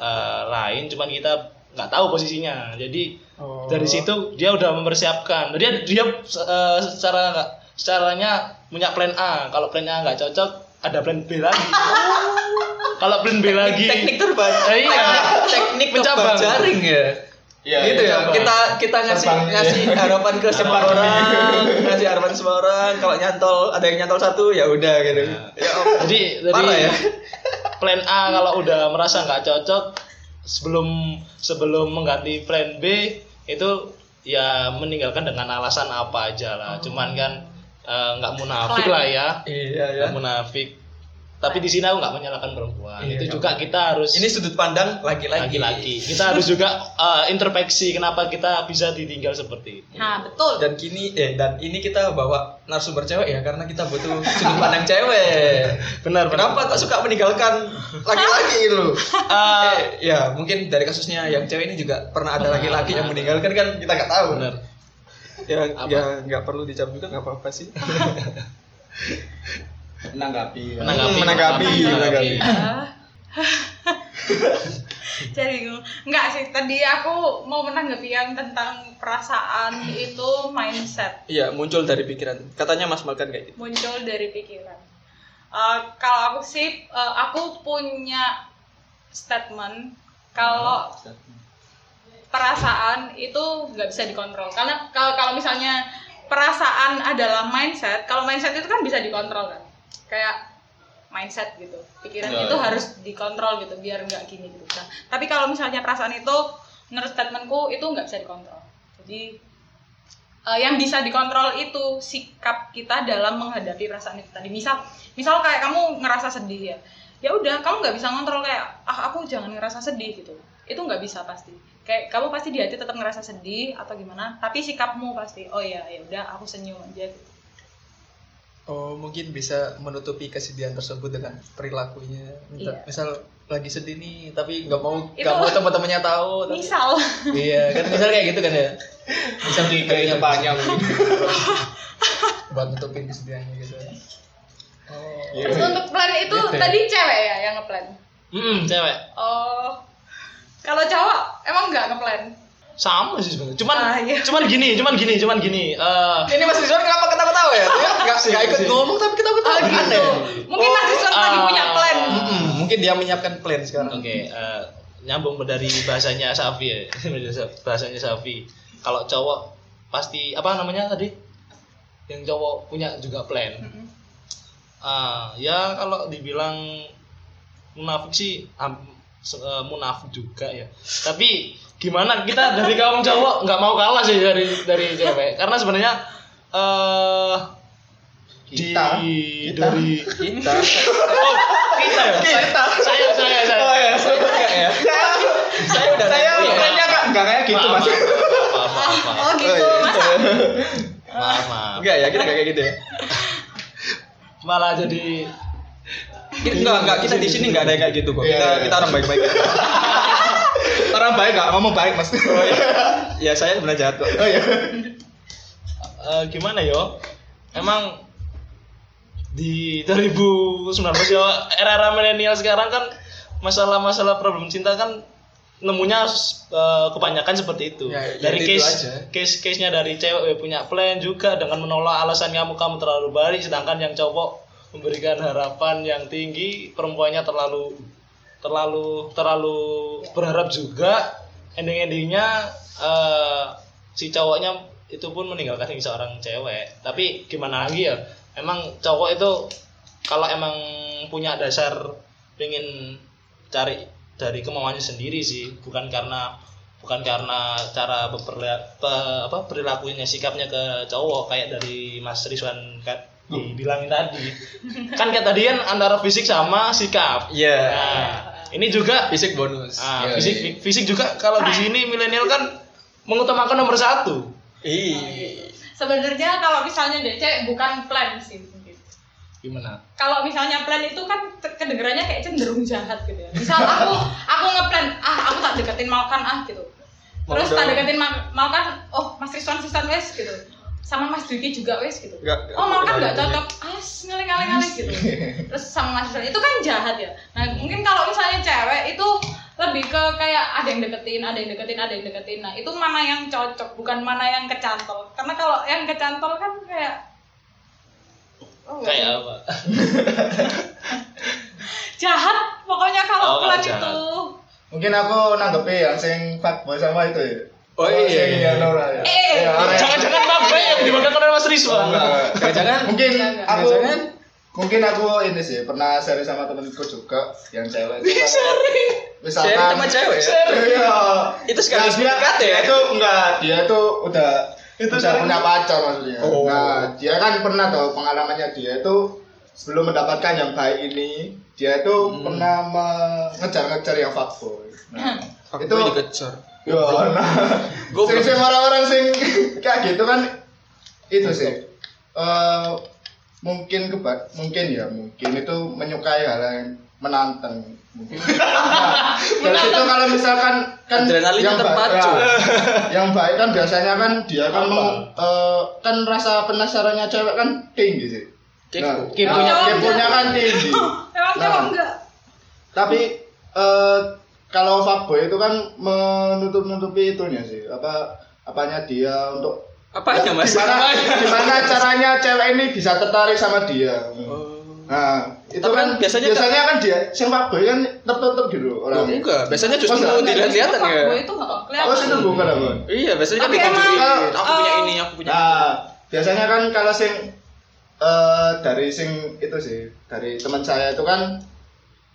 eh, lain cuman kita nggak tahu posisinya jadi Oh. dari situ dia udah mempersiapkan dia dia eh, secara nggak secaranya punya plan A kalau plan A nggak cocok ada plan B lagi kalau plan B lagi Teknik terbang. Eh, iya. Teknik Mencabang. jaring ya. Iya, gitu ya. mencabang. Kita kita ngasih Terbang, iya. ngasih harapan ke *laughs* semua orang, ngasih harapan semua orang. Kalau nyantol ada yang nyantol satu ya udah gitu. Ya, om. jadi jadi Parah ya. *laughs* plan A kalau udah merasa nggak cocok sebelum sebelum mengganti plan B itu ya meninggalkan dengan alasan apa aja lah cuman kan eh, nggak munafik Plan. lah ya Iya ya. nggak munafik tapi di sini aku nggak menyalahkan perempuan Iya, itu nggak juga kita harus Ini sudut pandang laki-laki. laki-laki kita harus juga eh, introspeksi kenapa kita bisa ditinggal seperti itu nah betul Dan kini eh dan ini kita bawa narasumber cewek ya karena kita butuh sudut pandang cewek. *laughs* benar benar Kenapa kok suka meninggalkan laki-laki *laughs* lu? Eh, Eh, ya mungkin dari kasusnya yang cewek ini juga pernah ada laki-laki yang meninggalkan kan kita nggak tahu. benar Ya Apa? ya nggak perlu dijawab juga nggak apa-apa sih. *laughs* menanggapi menanggapi Menanggapi, menanggapi. menanggapi. *laughs* Jadi. Enggak sih, tadi aku mau menanggapi yang tentang perasaan itu mindset Iya, muncul dari pikiran. Katanya Mas Malkan kayak gitu. muncul dari pikiran. Eh, kalau aku sih, eh, aku punya statement kalau perasaan itu nggak bisa dikontrol. Karena kalau kalau misalnya perasaan adalah mindset, kalau mindset itu kan bisa dikontrol kan, kayak mindset gitu. Pikiran Ya, itu ya. harus dikontrol gitu, biar nggak gini gitu. Nah, tapi kalau misalnya perasaan itu, menurut statementku itu nggak bisa dikontrol. Jadi eh, yang bisa dikontrol itu sikap kita dalam menghadapi perasaan itu tadi. Misal, misal kayak kamu ngerasa sedih ya, ya udah kamu nggak bisa ngontrol kayak ah aku jangan ngerasa sedih gitu. Itu nggak bisa pasti. Kayak kamu pasti di hati tetap ngerasa sedih atau gimana, tapi sikapmu pasti oh ya ya udah aku senyum aja gitu. Oh, mungkin bisa menutupi kesedihan tersebut dengan perilakunya. Minta- Iya. Misal lagi sedih nih, tapi nggak mau nggak mau teman-temannya tahu. tapi- Misal iya, kan misal kayak gitu kan ya. Misal di Kayak depannya mungkin. buat nutupin kesedihannya gitu. Oh. Iya. Terus untuk plan itu Gitu ya. tadi cewek ya yang ngeplan. Hmm, cewek. Oh. Kalau cowok emang nggak ngeplan. Sama sih sebenarnya. Cuman Ah, iya. cuman gini, cuman gini, cuman gini. Eh Ini Mas Rizwan kenapa ketawa-ketawa ya? Dia nggak nggak ikut sih. ngomong tapi ketawa-ketawa. Oh gitu. Aneh. Mungkin Mas Rizwan lagi ah. punya plan. Mm-mm, mungkin dia menyiapkan plan sekarang. Oke, eh, nyambung dari bahasanya Safi ya. *laughs* bahasanya Safi. Kalau cowok pasti apa namanya tadi? Yang cowok punya juga plan. Ah, ya kalau dibilang munafik sih eh, munafik juga ya. Tapi gimana kita dari kaum cowok nggak mau kalah sih dari dari cewek. Karena sebenarnya eh Kita, di kita. dari Kita. oh, kita ya. Kita. Saya saya saya. Oh ya, saya enggak ya. Saya udah Saya ya. kayaknya nggak nggak kayak gitu mas. maaf, maaf, maaf, maaf. Oh gitu, iya. masa? Maaf, maaf. Enggak ya, kita enggak kayak gitu ya. Malah jadi Kita, enggak, enggak, kita di sini enggak ada yang kayak gitu kok. Iya, Kita iya. kita orang baik-baik. *laughs* Orang baik nggak ngomong baik mas. Oh, iya. Ya saya sebenarnya jahat kok. Oh iya. eh, gimana yo? Emang di 2019 ya era-era milenial sekarang kan masalah-masalah problem cinta kan nemunya eh, kebanyakan seperti itu. Ya, ya, dari itu case case case-nya dari cewek punya plan juga dengan menolak alasan kamu kamu terlalu baik sedangkan yang cowok memberikan harapan yang tinggi perempuannya terlalu terlalu terlalu berharap juga ending-endingnya eh, si cowoknya itu pun meninggalkan seorang cewek. Tapi gimana lagi ya emang cowok itu kalau emang punya dasar pengen cari dari kemauannya sendiri sih bukan karena bukan karena cara pe- apa perilakunya sikapnya ke cowok kayak dari Mas Rizwan kan dibilangin tadi. *laughs* Kan kayak tadi kan antara fisik sama sikap. Iya. Nah, ini juga Fisik bonus. ah, Iya, fisik iya. fisik juga kalau di sini milenial kan mengutamakan nomor satu Ih. Sebenarnya kalau misalnya DC bukan plan sih mungkin. gimana Kalau misalnya plan itu kan kedengerannya kayak cenderung jahat gitu ya. Misal aku aku ngeplan, ah aku tak deketin Malkan ah gitu. Terus tak deketin Ma- Malkan, oh Mas Rizwan Sisan wes gitu. Sama Mas Dwiki juga wes gitu. Nggak- oh Malkan nggak cocok, ah ngalih-ngalih gitu. *laughs* Terus sama Mas Rizwan itu kan jahat ya. Nah mungkin kalau misalnya cewek itu lebih ke kayak ada yang deketin, ada yang deketin, ada yang deketin. Nah itu mana yang cocok, bukan mana yang kecantol. Karena kalau yang kecantol kan kayak Oh, kayak sih? apa *laughs* jahat pokoknya kalau Oh, jahat. itu Mungkin aku nanggepi yang sing fuckboy sama itu ya. Oh, iya, iya. ya Nora ya. Eh, Iya, orang- jangan-jangan apa yang dimakan oleh Mas Rizwan Enggak. Jangan-jangan mungkin aku Jangan. mungkin aku ini sih pernah sharing sama temenku juga yang cewek itu kan misalkan sharing sama cewek ya. iya Itu sekaligus Nah, dia, PDKT ya? itu enggak dia itu udah Itu udah punya pacar maksudnya Oh. nah dia kan pernah tahu pengalamannya dia itu sebelum mendapatkan yang baik ini dia itu Hmm. pernah mengejar-ngejar yang fuckboy nah Aku itu dikejar. Ya, nah, sing belum- sing orang-orang sing kayak gitu kan itu sih. Eh mungkin kebat mungkin ya mungkin itu menyukai hal yang menantang mungkin. *laughs* Nah, dari situ kalau misalkan kan Adrenalinnya yang terpacu. ya, yang baik kan biasanya kan dia kan Apa? meng- eh, kan rasa penasarannya cewek kan tinggi sih. Kepo. Nah, keponya, keponya enggak. kan tinggi. *laughs* emang Nah. enggak Tapi eh kalau fuckboy itu kan menutup-nutupi itunya sih apa apanya dia untuk Apanya, Ya, Mas? Gimana, gimana caranya cewek ini bisa tertarik sama dia? Oh. Nah, itu Tapi kan kan biasanya biasanya, kan dia sing fuckboy kan tertutup gitu Oh, orang. enggak, biasanya justru Masa? mau dilihat-lihatan ya. Fuckboy itu nggak kelihatan. Oh, situ bukan apa? Iya, biasanya kan eh, Aku punya eh, ini, aku punya. Nah, biasanya kan kalau sing eh dari sing itu sih, dari teman saya itu kan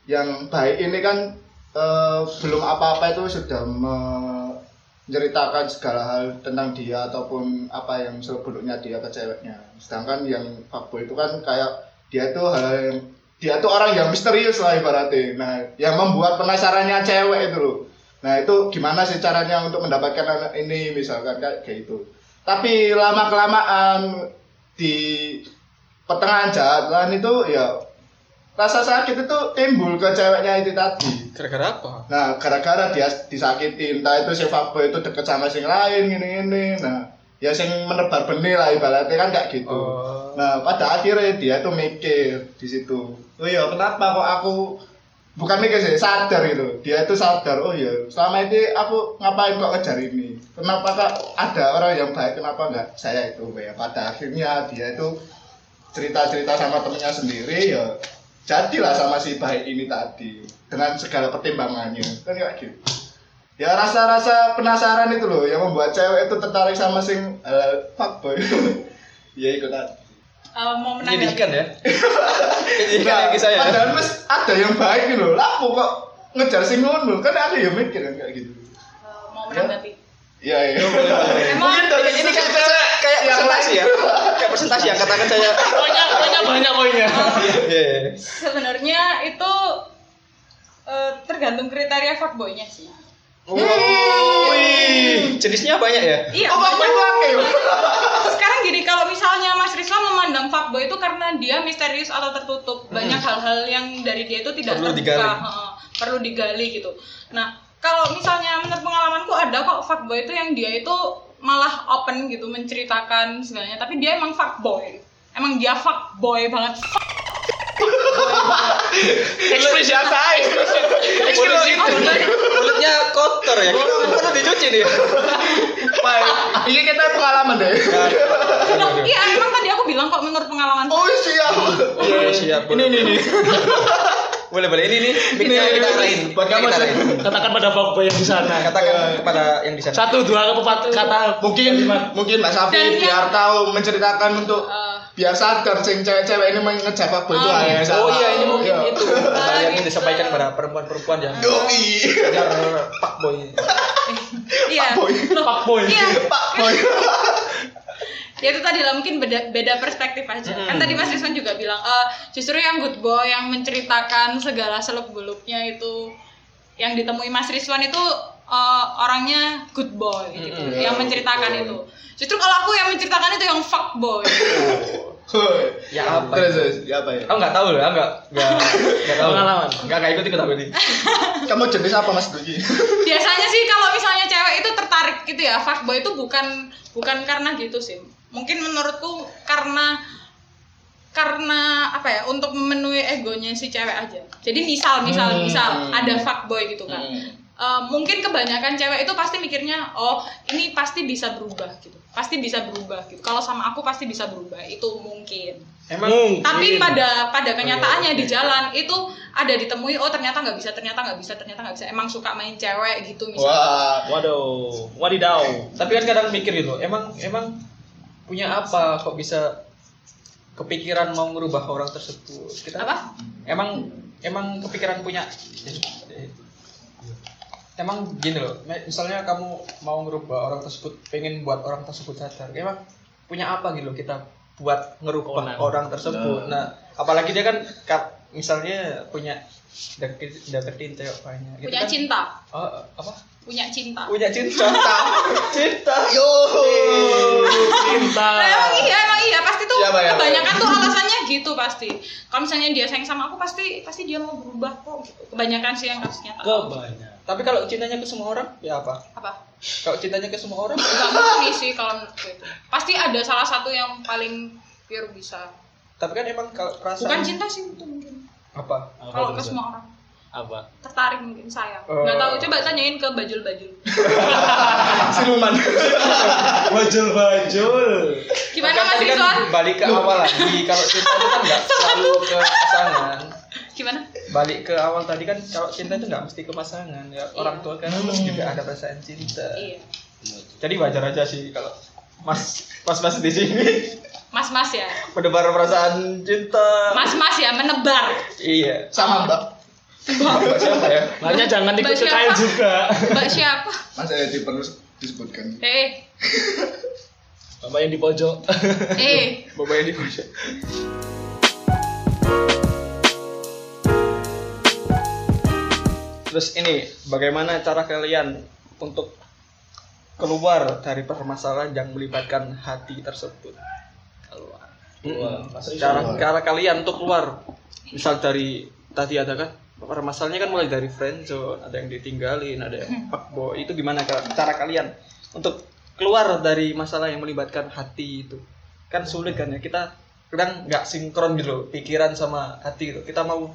yang baik ini kan eh, belum apa-apa itu sudah menceritakan segala hal tentang dia ataupun apa yang sebelumnya dia ke ceweknya. Sedangkan yang fuckboy itu kan kayak dia itu hal yang dia itu orang yang misterius lah ibaratnya. Nah, yang membuat penasarannya cewek itu loh. Nah, itu gimana sih caranya untuk mendapatkan anak ini misalkan kayak kayak itu. Tapi lama kelamaan di pertengahan jalan itu ya rasa sakit itu timbul ke ceweknya itu tadi. Gara-gara apa? Nah, gara-gara dia disakitin, entah itu si fuckboy itu deket sama sing lain gini-gini. Nah, ya sing menebar benih lah ibaratnya kan kayak gitu. Oh. Nah, pada akhirnya dia tuh mikir di situ. Oh iya, kenapa kok aku bukan mikir sih, sadar itu. Dia itu sadar, oh iya, selama ini aku ngapain kok ngejar ini? Kenapa kok ada orang yang baik, kenapa enggak saya itu? Ya, pada akhirnya dia itu cerita-cerita sama temennya sendiri, ya jadilah sama si baik ini tadi dengan segala pertimbangannya kan kayak gitu ya rasa-rasa penasaran itu loh yang membuat cewek itu tertarik sama sing uh, fuckboy *laughs* ya ikut tadi Eh, mau menanggapi. Menyedihkan ya. *laughs* Menyedihkan Nah, yang kisah ya. padahal mas ada yang baik gitu loh lapo kok ngejar sing ngono kan ada yang mikir kan kayak gitu Eh, mau menanggapi. iya iya Emang Ini, ini kayak kayak, Yang presentasi ya. *laughs* Kayak presentasi yang katakan saya. Poinnya, poinnya banyak poinnya. Iya. iya. sebenarnya itu eh, tergantung kriteria fuckboy-nya sih. Wih, jenisnya banyak ya? Iya. oh fuckboy yo. Sekarang gini, kalau misalnya Mas Rizwan memandang fuckboy itu karena dia misterius atau tertutup, banyak hal-hal yang dari dia itu tidak Perlu terbuka, digali. heeh, perlu digali gitu. Nah, kalau misalnya menurut pengalamanku ada kok fuckboy itu yang dia itu malah open gitu menceritakan segalanya, tapi dia emang fuckboy. Emang dia fuckboy banget. Ekspresi apa? Ekspresi. Mulutnya kotor ya. Perlu dicuci nih. Pak, ini kita pengalaman deh Loh, iya, emang tadi aku bilang kok menurut pengalaman oh siap Oh, siap. Ini ini ini. *laughs* Boleh boleh ini nih. Miknya Ini, kita ini. arahin. Buat kamu. Katakan pada fuckboy yang di sana. Katakan kepada yang di sana. Satu dua empat kata mungkin mungkin Mbak Safi biar tahu menceritakan untuk Eh, biar sadar sing cewek-cewek ini mengejar fuckboy itu Oh, hal yang Oh iya ini mungkin Iya. itu hal yang ingin disampaikan kepada perempuan-perempuan yang Yoi. agar pak boy. iya. Fuckboy. Loh, Fuckboy. Iya. Fuckboy. Ya itu tadi lah mungkin beda beda perspektif aja kan tadi Mas Rizwan juga bilang eh justru yang good boy yang menceritakan segala seluk beluknya itu yang ditemui Mas Rizwan itu eh, orangnya good boy gitu Mm-mm. yang menceritakan itu justru kalau aku yang menceritakan itu yang fuck boy *laughs* Ya apa? Terus, terus, ya apa ya? Aku nggak tahu ya, nggak nggak tahu. Pengalaman. Nggak nggak ikut ikut aku ini. *laughs* Kamu jenis apa Mas Duki? biasanya sih kalau misalnya cewek itu tertarik gitu ya fuckboy itu bukan bukan karena gitu sih mungkin menurutku karena karena apa ya untuk memenuhi egonya si cewek aja. Jadi misal misal Hmm. misal ada fuckboy gitu kan. Hmm. Eh, mungkin kebanyakan cewek itu pasti mikirnya oh ini pasti bisa berubah gitu. Pasti bisa berubah gitu. Kalau sama aku pasti bisa berubah itu mungkin. Emang tapi pada pada kenyataannya di jalan itu ada ditemui oh ternyata nggak bisa ternyata nggak bisa ternyata nggak bisa. Emang suka main cewek gitu misalnya. Wah, Waduh, wadidaw. tapi kan kadang mikir gitu, emang emang punya apa kok bisa kepikiran mau merubah orang tersebut? Kita apa emang emang kepikiran punya emang gini loh misalnya kamu mau ngerubah orang tersebut pengen buat orang tersebut sadar emang punya apa gitu loh kita buat ngerubah Onan. orang tersebut nah apalagi dia kan misalnya punya deket deketin cewek banyak gitu punya kan. cinta oh, apa punya cinta. Punya cinta. *laughs* Cinta. Yo. Cinta. Nah, emang iya emang iya. Pasti tuh Siapa ya? kebanyakan tuh alasannya gitu pasti. Kalau misalnya dia sayang sama aku pasti pasti dia mau berubah kok gitu. kebanyakan sih yang kasusnya Kebanyak. tapi kalau cintanya ke semua orang ya apa? Apa? Kalau cintanya ke semua orang? Nggak murni sih kalau itu. Pasti ada salah satu yang paling pure bisa. Tapi kan emang kalau perasaan bukan cinta sih itu mungkin. Apa? Kalau ke semua orang apa? Tertarik mungkin sayang. Oh. nggak tahu coba tanyain ke bajul-bajul. *laughs* Siluman. Bajul bajul gimana Kan mas tadi kan Rizwan? balik ke awal lagi. Kalau cinta itu kan nggak selalu ke pasangan. Gimana? Balik ke awal tadi kan kalau cinta itu nggak mesti ke pasangan. Ya orang tua kan juga ada perasaan cinta. Iya. Jadi wajar aja sih kalau mas mas mas di sini. Mas-mas ya? Mendebar perasaan cinta. Mas-mas ya menebar. Iya. Sama mbak siapa ya makanya jangan ikut Mbak kail juga. Mbak siapa? Mas Edi perlu disebutkan. Eh bapak yang di pojok. Eh. Bapak yang di pojok. Terus ini bagaimana cara kalian untuk keluar dari permasalahan yang melibatkan hati tersebut? keluar. Mas Rizwan. Cara cara kalian untuk keluar, misal dari tadi ada kan permasalahannya kan mulai dari friendzone, ada yang ditinggalin, ada yang fuckboy. Itu gimana cara kalian untuk keluar dari masalah yang melibatkan hati itu? Kan sulit kan ya kita kadang nggak sinkron gitu pikiran sama hati gitu. Kita mau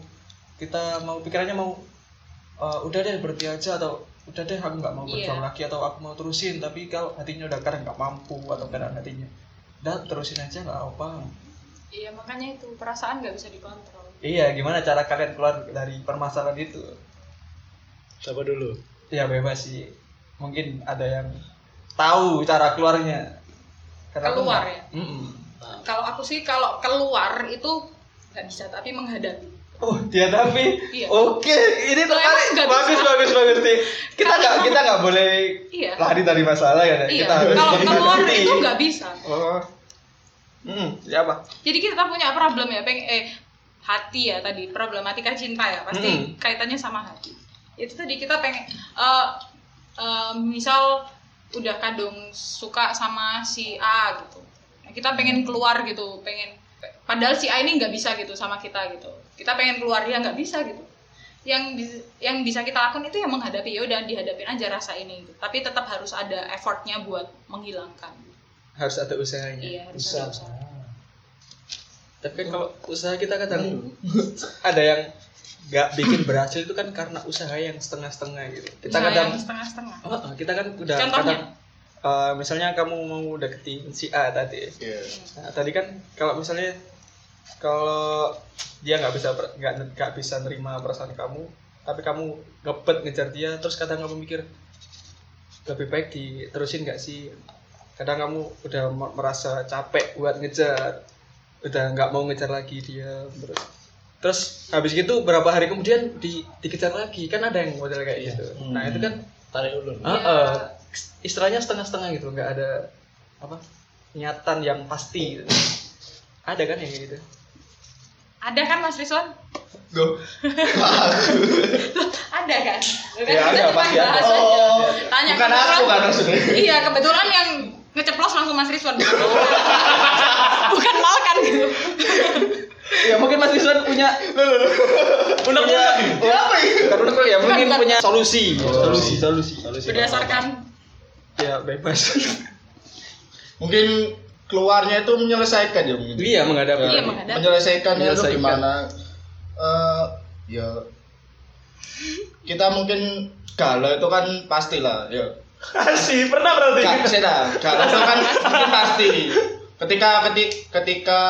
kita mau pikirannya mau "Eh, udah deh berhenti aja atau udah deh aku nggak mau Iya. berjuang lagi atau aku mau terusin tapi kalau hatinya udah kadang nggak mampu atau kadang hatinya udah terusin aja nggak apa iya makanya itu perasaan nggak bisa dikontrol Iya, gimana cara kalian keluar dari permasalahan itu? siapa dulu Ya bebas sih. Mungkin ada yang tahu cara keluarnya. aku Keluar ya? Mm-mm. kalau aku sih kalau keluar itu nggak bisa tapi menghadapi Oh, dihadapi. Iya. Oke, ini nggak Bagus, bisa. bagus, bagus nih. Kita nggak kita nggak boleh iya lari dari masalah ya. iya Kita harus kalau menghadapi. keluar itu nggak bisa Oh. Hmm, ya apa? jadi kita punya problem ya peng eh hati ya tadi problematika cinta ya pasti Mm. kaitannya sama hati. Itu tadi kita pengen eh eh, misal udah kadung suka sama si A gitu. Nah, kita pengen keluar gitu pengen padahal si A ini nggak bisa gitu sama kita gitu. Kita pengen keluar dia nggak bisa gitu. Yang yang bisa kita lakukan itu yang menghadapi ya udah dihadapin aja rasa ini gitu. tapi tetap harus ada effortnya buat menghilangkan. Harus ada usahanya. iya harus bisa. ada usaha Tapi kan kalau usaha kita kadang *laughs* ada yang nggak bikin berhasil itu kan karena usaha yang setengah-setengah gitu. Kita Usaha kadang setengah-setengah Oh, oh, kita kan udah Contohnya? kadang eh, misalnya kamu mau deketin si A tadi. Iya. Nah, tadi kan kalau misalnya kalau dia nggak bisa nggak nggak bisa nerima perasaan kamu, tapi kamu ngebet ngejar dia, terus kadang kamu mikir lebih baik diterusin nggak sih? Kadang kamu udah me- merasa capek buat ngejar, udah nggak mau ngejar lagi dia, terus terus habis gitu berapa hari kemudian di, dikejar lagi kan ada yang model kayak gitu. Nah itu kan tarik ulur Ya. eh, istilahnya setengah-setengah gitu, nggak ada apa niatan yang pasti. Gitu. Ada kan yang kayak gitu? ada kan Mas Rizwan Go. *laughs* ada kan kan Ya, kita ada, pasti ada. Oh, tanya bukan kebetulan- aku kan maksudnya. iya kebetulan yang ngeceplos langsung Mas Rizwan *laughs* bukan Malkan gitu Ya mungkin Mas Rizwan punya punya Ya apa unek-unek ya mungkin bukan. punya solusi. Solusi, solusi. berdasarkan Ya bebas. *laughs* Mungkin keluarnya itu menyelesaikan ya mungkin. Iya menghadapi. Iya, menghadapi. Menyelesaikannya itu Menyelesaikan. gimana? Eh, ya kita mungkin galau itu kan pastilah ya. Kasih pernah berarti Gak sih dah. Galau itu kan pasti. Ketika ketika, ketika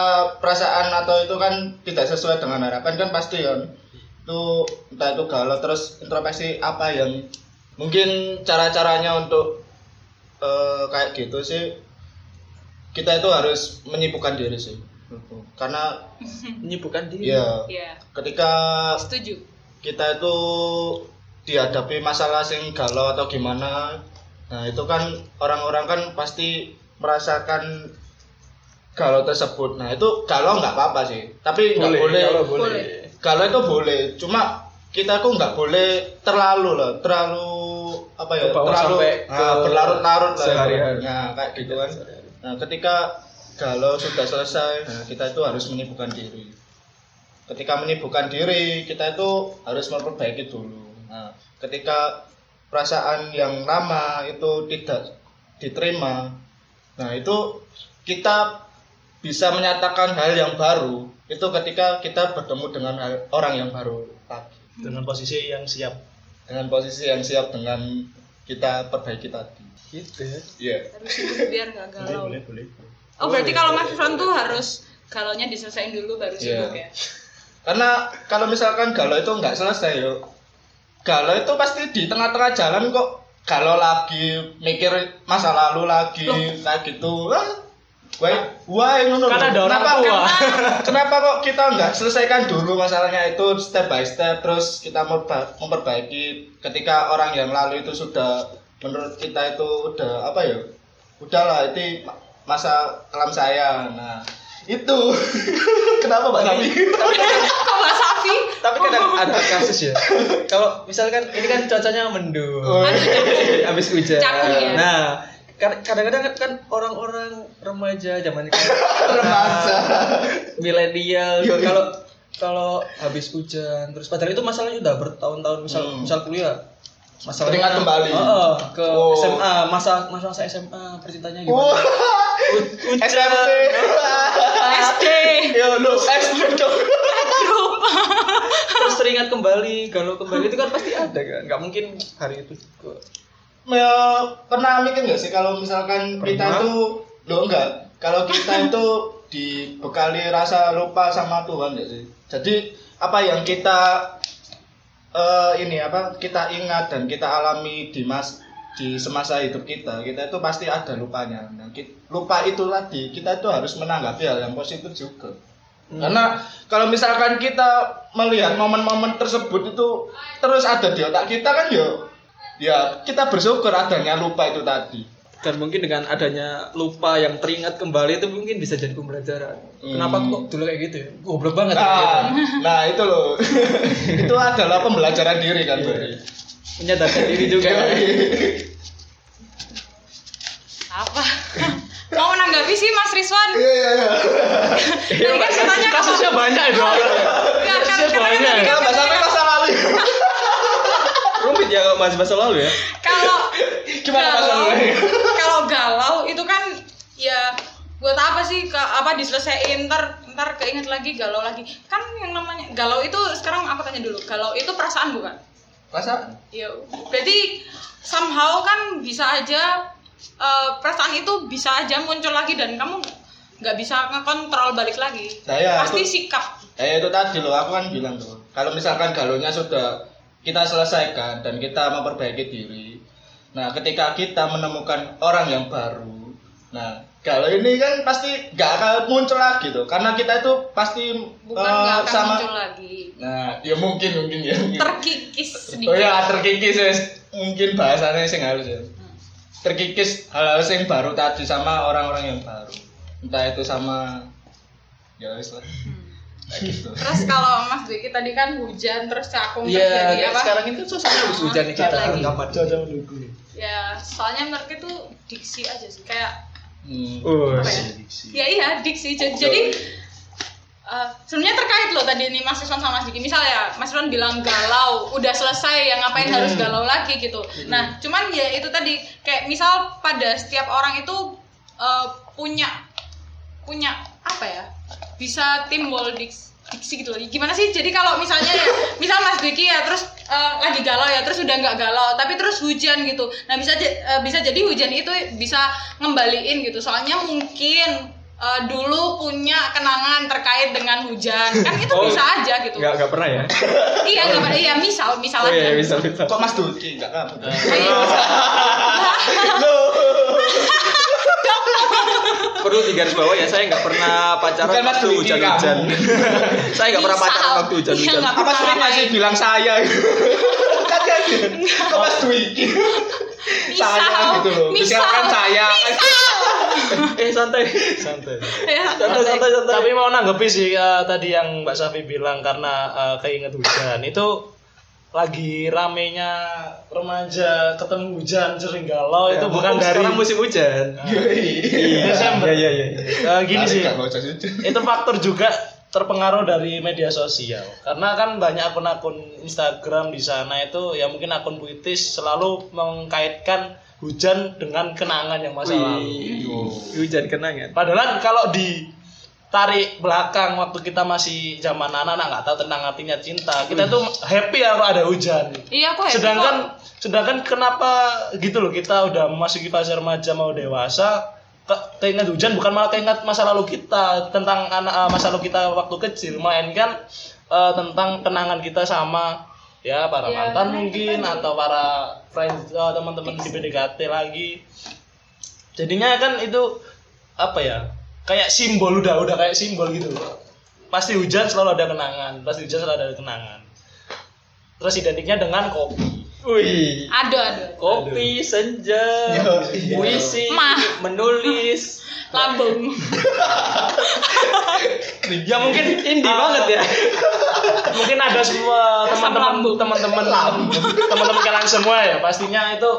perasaan atau itu kan tidak sesuai dengan harapan kan pasti kan. Itu entah itu galau terus introspeksi apa yang mungkin cara-caranya untuk eh, kayak gitu sih kita itu harus menyibukkan diri sih. Karena Menyibukkan diri. ya ya ketika setuju kita itu dihadapi masalah sing galau atau gimana nah itu kan orang-orang kan pasti merasakan galau tersebut. Nah itu galau nggak apa-apa sih. Tapi nggak boleh kalau Boleh. boleh. galau itu boleh. Cuma kita tuh nggak boleh terlalu loh terlalu apa ya terlalu sampai ah, ke berlarut-larut lah. nah kayak gitu kan. nah ketika galau sudah selesai nah kita itu harus menyibukkan diri. Ketika menyibukkan diri kita itu harus memperbaiki dulu. Nah ketika perasaan yang lama itu tidak diterima. Nah itu kita bisa menyatakan hal yang baru itu ketika kita bertemu dengan hal- orang yang baru lagi dengan posisi yang siap. Dengan posisi yang siap dengan kita perbaiki tadi. Gitu ya. iya. Harus sibuk biar nggak galau. boleh boleh. Oh berarti kalau Mas Ron tuh harus galaunya diselesain dulu baru sibuk Iya. ya? Karena kalau misalkan galau itu nggak selesai yo galau itu pasti di tengah-tengah jalan kok. Galau lagi mikir masa lalu lagi kayak gitu. Wah wah wah ngono Kan loh. ada orang kenapa, tua. *laughs* kenapa kok kita nggak selesaikan dulu masalahnya itu step by step terus kita memperba- memperbaiki ketika orang yang lalu itu sudah menurut kita itu udah apa ya udahlah itu masa kelam saya. Nah itu *laughs* kenapa mbak Safi *laughs* kok Mbak Safi Tapi kadang ada kasus ya. Kalau misalkan ini kan cuacanya mendung. Oh, *laughs* Habis hujan. Ya? Nah, kad- kadang-kadang kan- kan orang-orang remaja zaman itu Remaja. milenial kalau kalau habis hujan terus padahal itu masalahnya udah bertahun-tahun misal Hmm. misal kuliah masalah Teringat kembali. ke Oh. SMA masa masa saya SMA percintanya gimana Hujan. SMP. SD Ya lu SD dong. grup terus teringat kembali kalau kembali itu kan pasti ada kan nggak mungkin hari itu juga Ya, pernah mikir nggak sih kalau misalkan kita itu lo enggak kalau kita itu dibekali rasa lupa sama Tuhan nggak sih jadi apa yang kita eh, ini apa kita ingat dan kita alami di mas di semasa hidup kita kita itu pasti ada lupanya. Nah, lupa itu tadi kita itu harus menanggapi hal yang positif juga. Karena kalau misalkan kita melihat momen-momen tersebut itu terus ada di otak kita kan ya ya kita bersyukur adanya lupa itu tadi dan mungkin dengan adanya lupa yang teringat kembali itu mungkin bisa jadi pembelajaran. Hmm. kenapa kok dulu kayak gitu ya? Goblok banget. Kayak gitu. nah, nah itu loh. *laughs* Itu adalah pembelajaran diri kan Bro. menyadarkan diri juga. Apa? Mau menanggapi sih Mas Rizwan? Iya iya iya. Tadi kan katanya kasusnya banyak itu. Kan, kasusnya banyak. kalau kan nggak sampai masa lalu. Rumit ya kalau masih masa lalu ya kalau Gimana galau, kalau galau itu kan ya buat apa sih ke apa diselesain ntar ntar keinget lagi galau lagi kan yang namanya galau itu sekarang aku tanya dulu galau itu perasaan bukan masa Iya, berarti somehow kan bisa aja eh, perasaan itu bisa aja muncul lagi dan kamu nggak bisa ngekontrol balik lagi. Saya Pasti itu- sikap. Eh itu tadi loh, aku kan bilang tuh. Kalau misalkan galonnya sudah kita selesaikan dan kita memperbaiki diri. Nah, ketika kita menemukan orang yang baru, nah kalau ini kan pasti nggak akan muncul lagi tuh, karena kita itu pasti Bukan nggak akan sama. muncul lagi. Nah, ya mungkin mungkin ya. mungkin. Terkikis sedikit. Oh ya terkikis wes. Mungkin bahasanya sing halus ya. Terkikis hal-hal yang baru tadi sama orang-orang yang baru. Entah itu sama ya wes lah. Kayak gitu. Terus kalau Mas Diki tadi kan hujan terus cakung Iya, terjadi apa? sekarang itu suasana habis hujan nih kita Lagi. rekaman. Ya, soalnya menurut itu diksi aja sih kayak Hmm. Oh, apa ya? Ya iya diksi. Jadi, jadi eh, sebenarnya terkait loh tadi nih Mas Rizwan sama Mas Diki. Misalnya Mas Rizwan bilang galau, udah selesai, ya ngapain harus galau lagi gitu. Nah, cuman ya itu tadi kayak misal pada setiap orang itu eh, punya punya apa ya? Bisa timbul diksi diksi gitu loh. Gimana sih? Jadi kalau misalnya ya, misal Mas Diki ya terus eh, lagi galau ya, terus udah nggak galau, tapi terus hujan gitu. Nah bisa eh, bisa jadi hujan itu bisa ngembaliin gitu. Soalnya mungkin eh, dulu punya kenangan terkait dengan hujan, kan itu Oh, bisa aja gitu. Nggak nggak pernah ya? Iya nggak iya misal misal Oh aja. iya bisa bisa. Kok Mas Duki enggak kamu? Perlu digaris bawah ya saya nggak pernah pacaran Bukan waktu hujan-hujan. saya nggak pernah pacaran waktu hujan-hujan. Apa sih masih bilang saya? kan kan Kok Mas Dwiki? Misal, Saya gitu loh. misal, Misalkan saya kan eh santai. santai Ya. Santai santai santai. tapi mau nanggepi sih eh, tadi yang Mbak Safi bilang karena eh, keinget hujan itu lagi ramenya remaja ketemu hujan sering galau itu Ya, bukan mumpung dari sekarang musim hujan. Desember. Iya iya iya. Eh, gini sih itu. itu faktor juga terpengaruh dari media sosial karena kan banyak akun-akun Instagram di sana itu ya mungkin akun puitis selalu mengkaitkan hujan dengan kenangan yang masa lalu Wih, Hujan kenangan. padahal kalau di tarik belakang waktu kita masih zaman anak-anak nggak tahu tentang artinya cinta. Kita tuh happy kalau ada hujan. Iya aku happy sedangkan kok. sedangkan kenapa gitu loh kita udah memasuki fase remaja mau dewasa ke- keinget hujan bukan malah keinget masa lalu kita tentang anak eh, masa lalu kita waktu kecil. Melainkan eh, tentang kenangan kita sama ya para Ya, mantan mungkin kita- atau para friends eh, teman-teman di PDKT lagi. Jadinya kan itu apa ya kayak simbol udah udah kayak simbol gitu pasti hujan selalu ada kenangan pasti hujan selalu ada kenangan terus identiknya dengan kopi Wih. Ada. Kopi senja, puisi, menulis. *laughs* Lambung. *laughs* Ya mungkin indie banget ya. *laughs* mungkin ada semua teman-teman lambung. teman-teman teman-teman kalian semua ya pastinya itu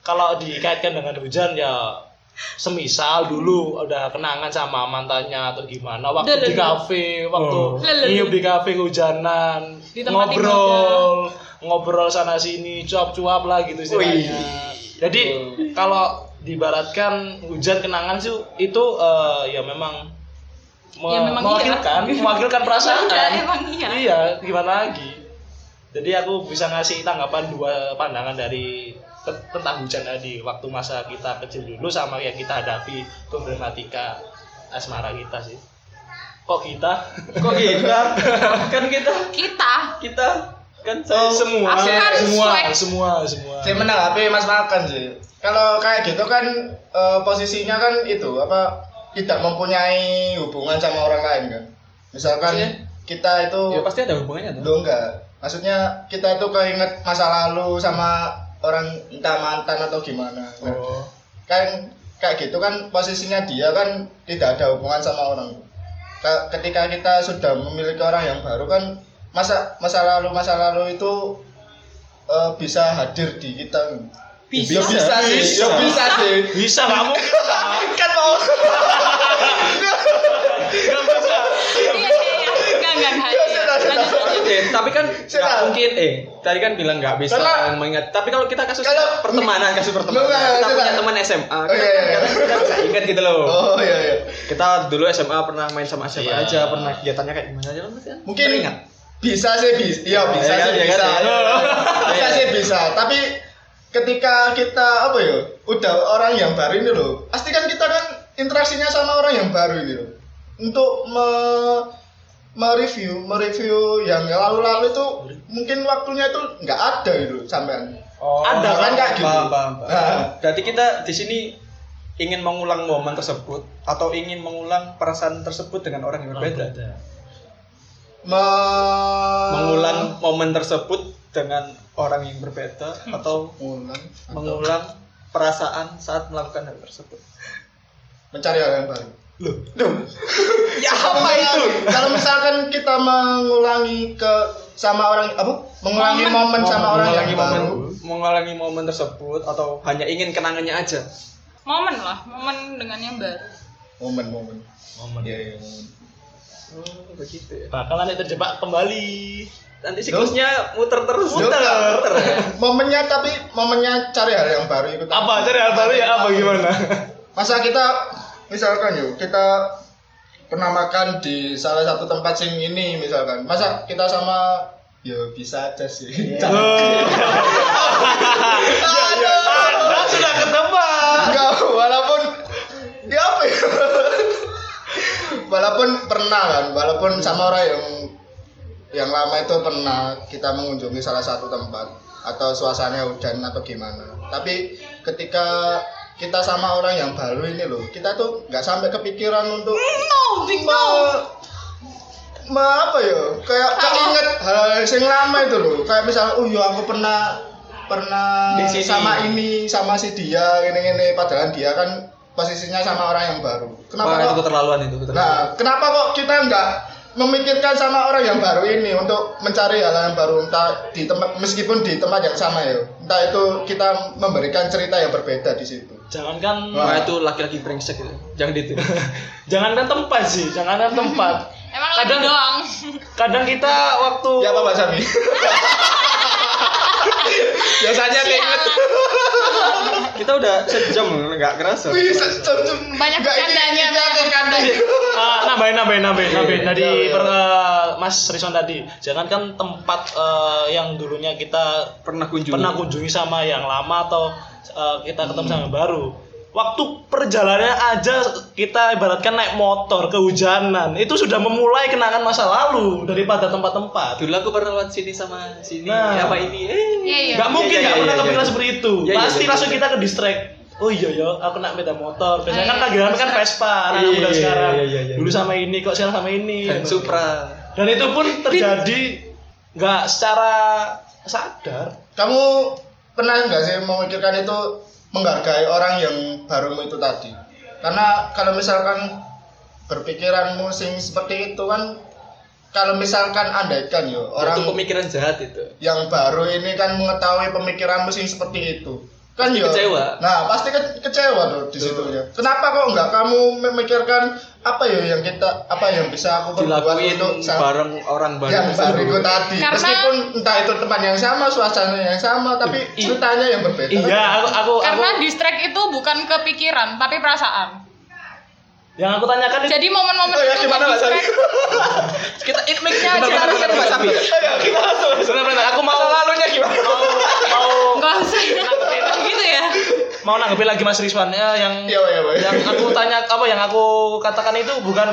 kalau dikaitkan dengan hujan ya semisal dulu udah kenangan sama mantannya atau gimana waktu Duh, di kafe waktu duh. nyiup di kafe hujanan ngobrol ngobrol sana sini cuap-cuap lah gitu istilahnya. Jadi kalau dibaratkan hujan kenangan sih itu eh, ya memang me- Ya, memang iya. mewakilkan mewakilkan perasaan. Iya, emang iya. iya gimana lagi? Jadi aku bisa ngasih tanggapan dua pandangan dari tentang hujan tadi waktu masa kita kecil dulu sama yang kita hadapi problematika asmara kita sih kok kita Kok kita? *laughs* kan kita Kita. kita kan Oh, semua kan semua swag. semua semua Saya menanggapi Mas Makan sih. Kalau kayak gitu kan eh, posisinya kan itu apa tidak mempunyai hubungan sama orang lain kan. Misalkan Maksudnya? kita itu ya pasti ada hubungannya tuh. Enggak. Maksudnya kita itu keinget masa lalu sama orang entah mantan atau gimana. Nah, oh kan kayak gitu kan posisinya dia kan tidak ada hubungan sama orang. Ka- Ketika kita sudah memiliki orang yang baru kan masa masa lalu masa lalu itu eh, bisa hadir di kita. Bisa. Ya bisa sih, ya bisa sih. bisa kamu *laughs* kan mau *laughs* tapi kan nggak mungkin eh tadi kan bilang nggak bisa Karena- mengingat. Tapi kalau kita kasus Kalau- pertemanan, kasus pertemanan, Enggak, kita sudah. punya teman SMA, Oh, kita, iya, iya. kita, kita bisa ingat gitu loh. Oh iya iya. Kita dulu SMA pernah main sama siapa Iya. aja, pernah kegiatannya kayak gimana aja kan? Mungkin Teringat. bisa sih bisa. Iya bisa Iya sih iya kan, bisa. iya. Bisa sih bisa. Tapi ketika kita apa ya udah orang yang baru ini loh pasti kan kita kan interaksinya sama orang yang baru ini loh untuk me mereview mereview yang lalu-lalu itu mungkin waktunya itu nggak ada gitu sampean Oh, Ada kan kayak gitu. Paham, paham, paham. Nah. Berarti kita di sini ingin mengulang momen tersebut atau ingin mengulang perasaan tersebut dengan orang yang berbeda. Me- Mengulang momen tersebut dengan orang yang berbeda atau mengulang atau mengulang perasaan saat melakukan hal tersebut. mencari hal yang baru Loh, loh. *laughs* ya apa itu? kalau misalkan kita mengulangi ke sama orang apa mengulangi momen, sama orang yang mengulangi momen, baru mengulangi momen tersebut atau hanya ingin kenangannya aja. Momen lah, momen dengan yang baru. momen momen momen Iya, iya, momen. Oh, begitu ya. bakalan terjebak kembali Nanti siklusnya muter terus. Muter, muter. *laughs* momennya tapi momennya cari hal yang baru ikut apa cari hal baru ya apa gimana masa kita misalkan yuk kita pernah makan di salah satu tempat sing ini misalkan masa kita sama ya bisa aja sih Aduh. anda sudah ketebak Enggak, walaupun ya apa ya? walaupun pernah kan, walaupun sama orang yang yang lama itu pernah kita mengunjungi salah satu tempat atau suasananya hujan atau gimana. Tapi ketika kita sama orang yang baru ini loh, kita tuh nggak sampai kepikiran untuk No, big me, apa ya? Kayak keinget hal yang lama itu loh. Kayak misal, oh iya aku pernah pernah Di sini. sama ini sama si dia gini-gini padahal dia kan posisinya sama orang yang baru. Kenapa Wah, itu kok? keterlaluan itu. keterlaluan. Nah, kenapa kok kita nggak memikirkan sama orang yang baru ini untuk mencari hal yang baru entah di tempat meskipun di tempat yang sama ya entah itu kita memberikan cerita yang berbeda di situ jangankan Wah, itu laki-laki brengsek itu. Jangan itu. *laughs* jangankan tempat sih jangankan tempat *laughs* Emang Kadang- doang. kadang kita waktu ya apa mbak Sami *laughs* Biasanya keinget. kita udah sejam nggak kerasa. Wih, sejam Banyak aku banyak kandang. Ah, nambahin nambahin nambahin nambahin Iya, tadi iya, iya. per- eh, Mas Rison tadi jangan kan tempat eh, yang dulunya kita Pernah kunjungi. pernah kunjungi sama yang lama atau eh, kita ketemu sama yang baru waktu perjalanannya aja kita ibaratkan naik motor kehujanan itu sudah memulai kenangan masa lalu daripada tempat-tempat Dulu aku pernah lewat sini sama sini. Nah. Apa ini? Eh. Iya, iya. nggak mungkin Iya, nggak iya, pernah iya, kepikiran seperti itu pasti langsung kita ke distract oh iya ya aku naik beda motor biasanya kan kagiran kan. Vespa anak muda sekarang dulu sama ini kok sekarang sama ini Dan Supra. dan itu pun terjadi nggak secara sadar Kamu pernah nggak sih memikirkan itu menghargai orang yang barumu itu tadi? Karena kalau misalkan berpikiranmu sing seperti itu kan kalau misalkan andaikan yo Orang orang itu pemikiran jahat itu. yang baru ini kan mengetahui pemikiranmu sing seperti itu kan yo kecewa. nah pasti ke- kecewa tuh di situ ya kenapa kok nggak kamu memikirkan apa ya yang kita apa yang bisa aku perbuat untuk sa- bareng orang baru. yang baru itu tadi Karena- meskipun entah itu tempat yang sama suasana yang sama tapi ceritanya yang berbeda iya aku aku Karena aku distract itu bukan kepikiran, tapi perasaan. Yang aku tanyakan itu Jadi momen-momen Oh ya, itu gimana, Mbak Sari? ke-distract. kita it make-nya aja kita Mbak Safi. kita langsung benar-benar aku mau lalunya gimana? mau mau Enggak usah gitu ya. mau nanggepin lagi Mas Rizwan ya yang iya, iya. yang aku tanya apa yang aku katakan itu bukan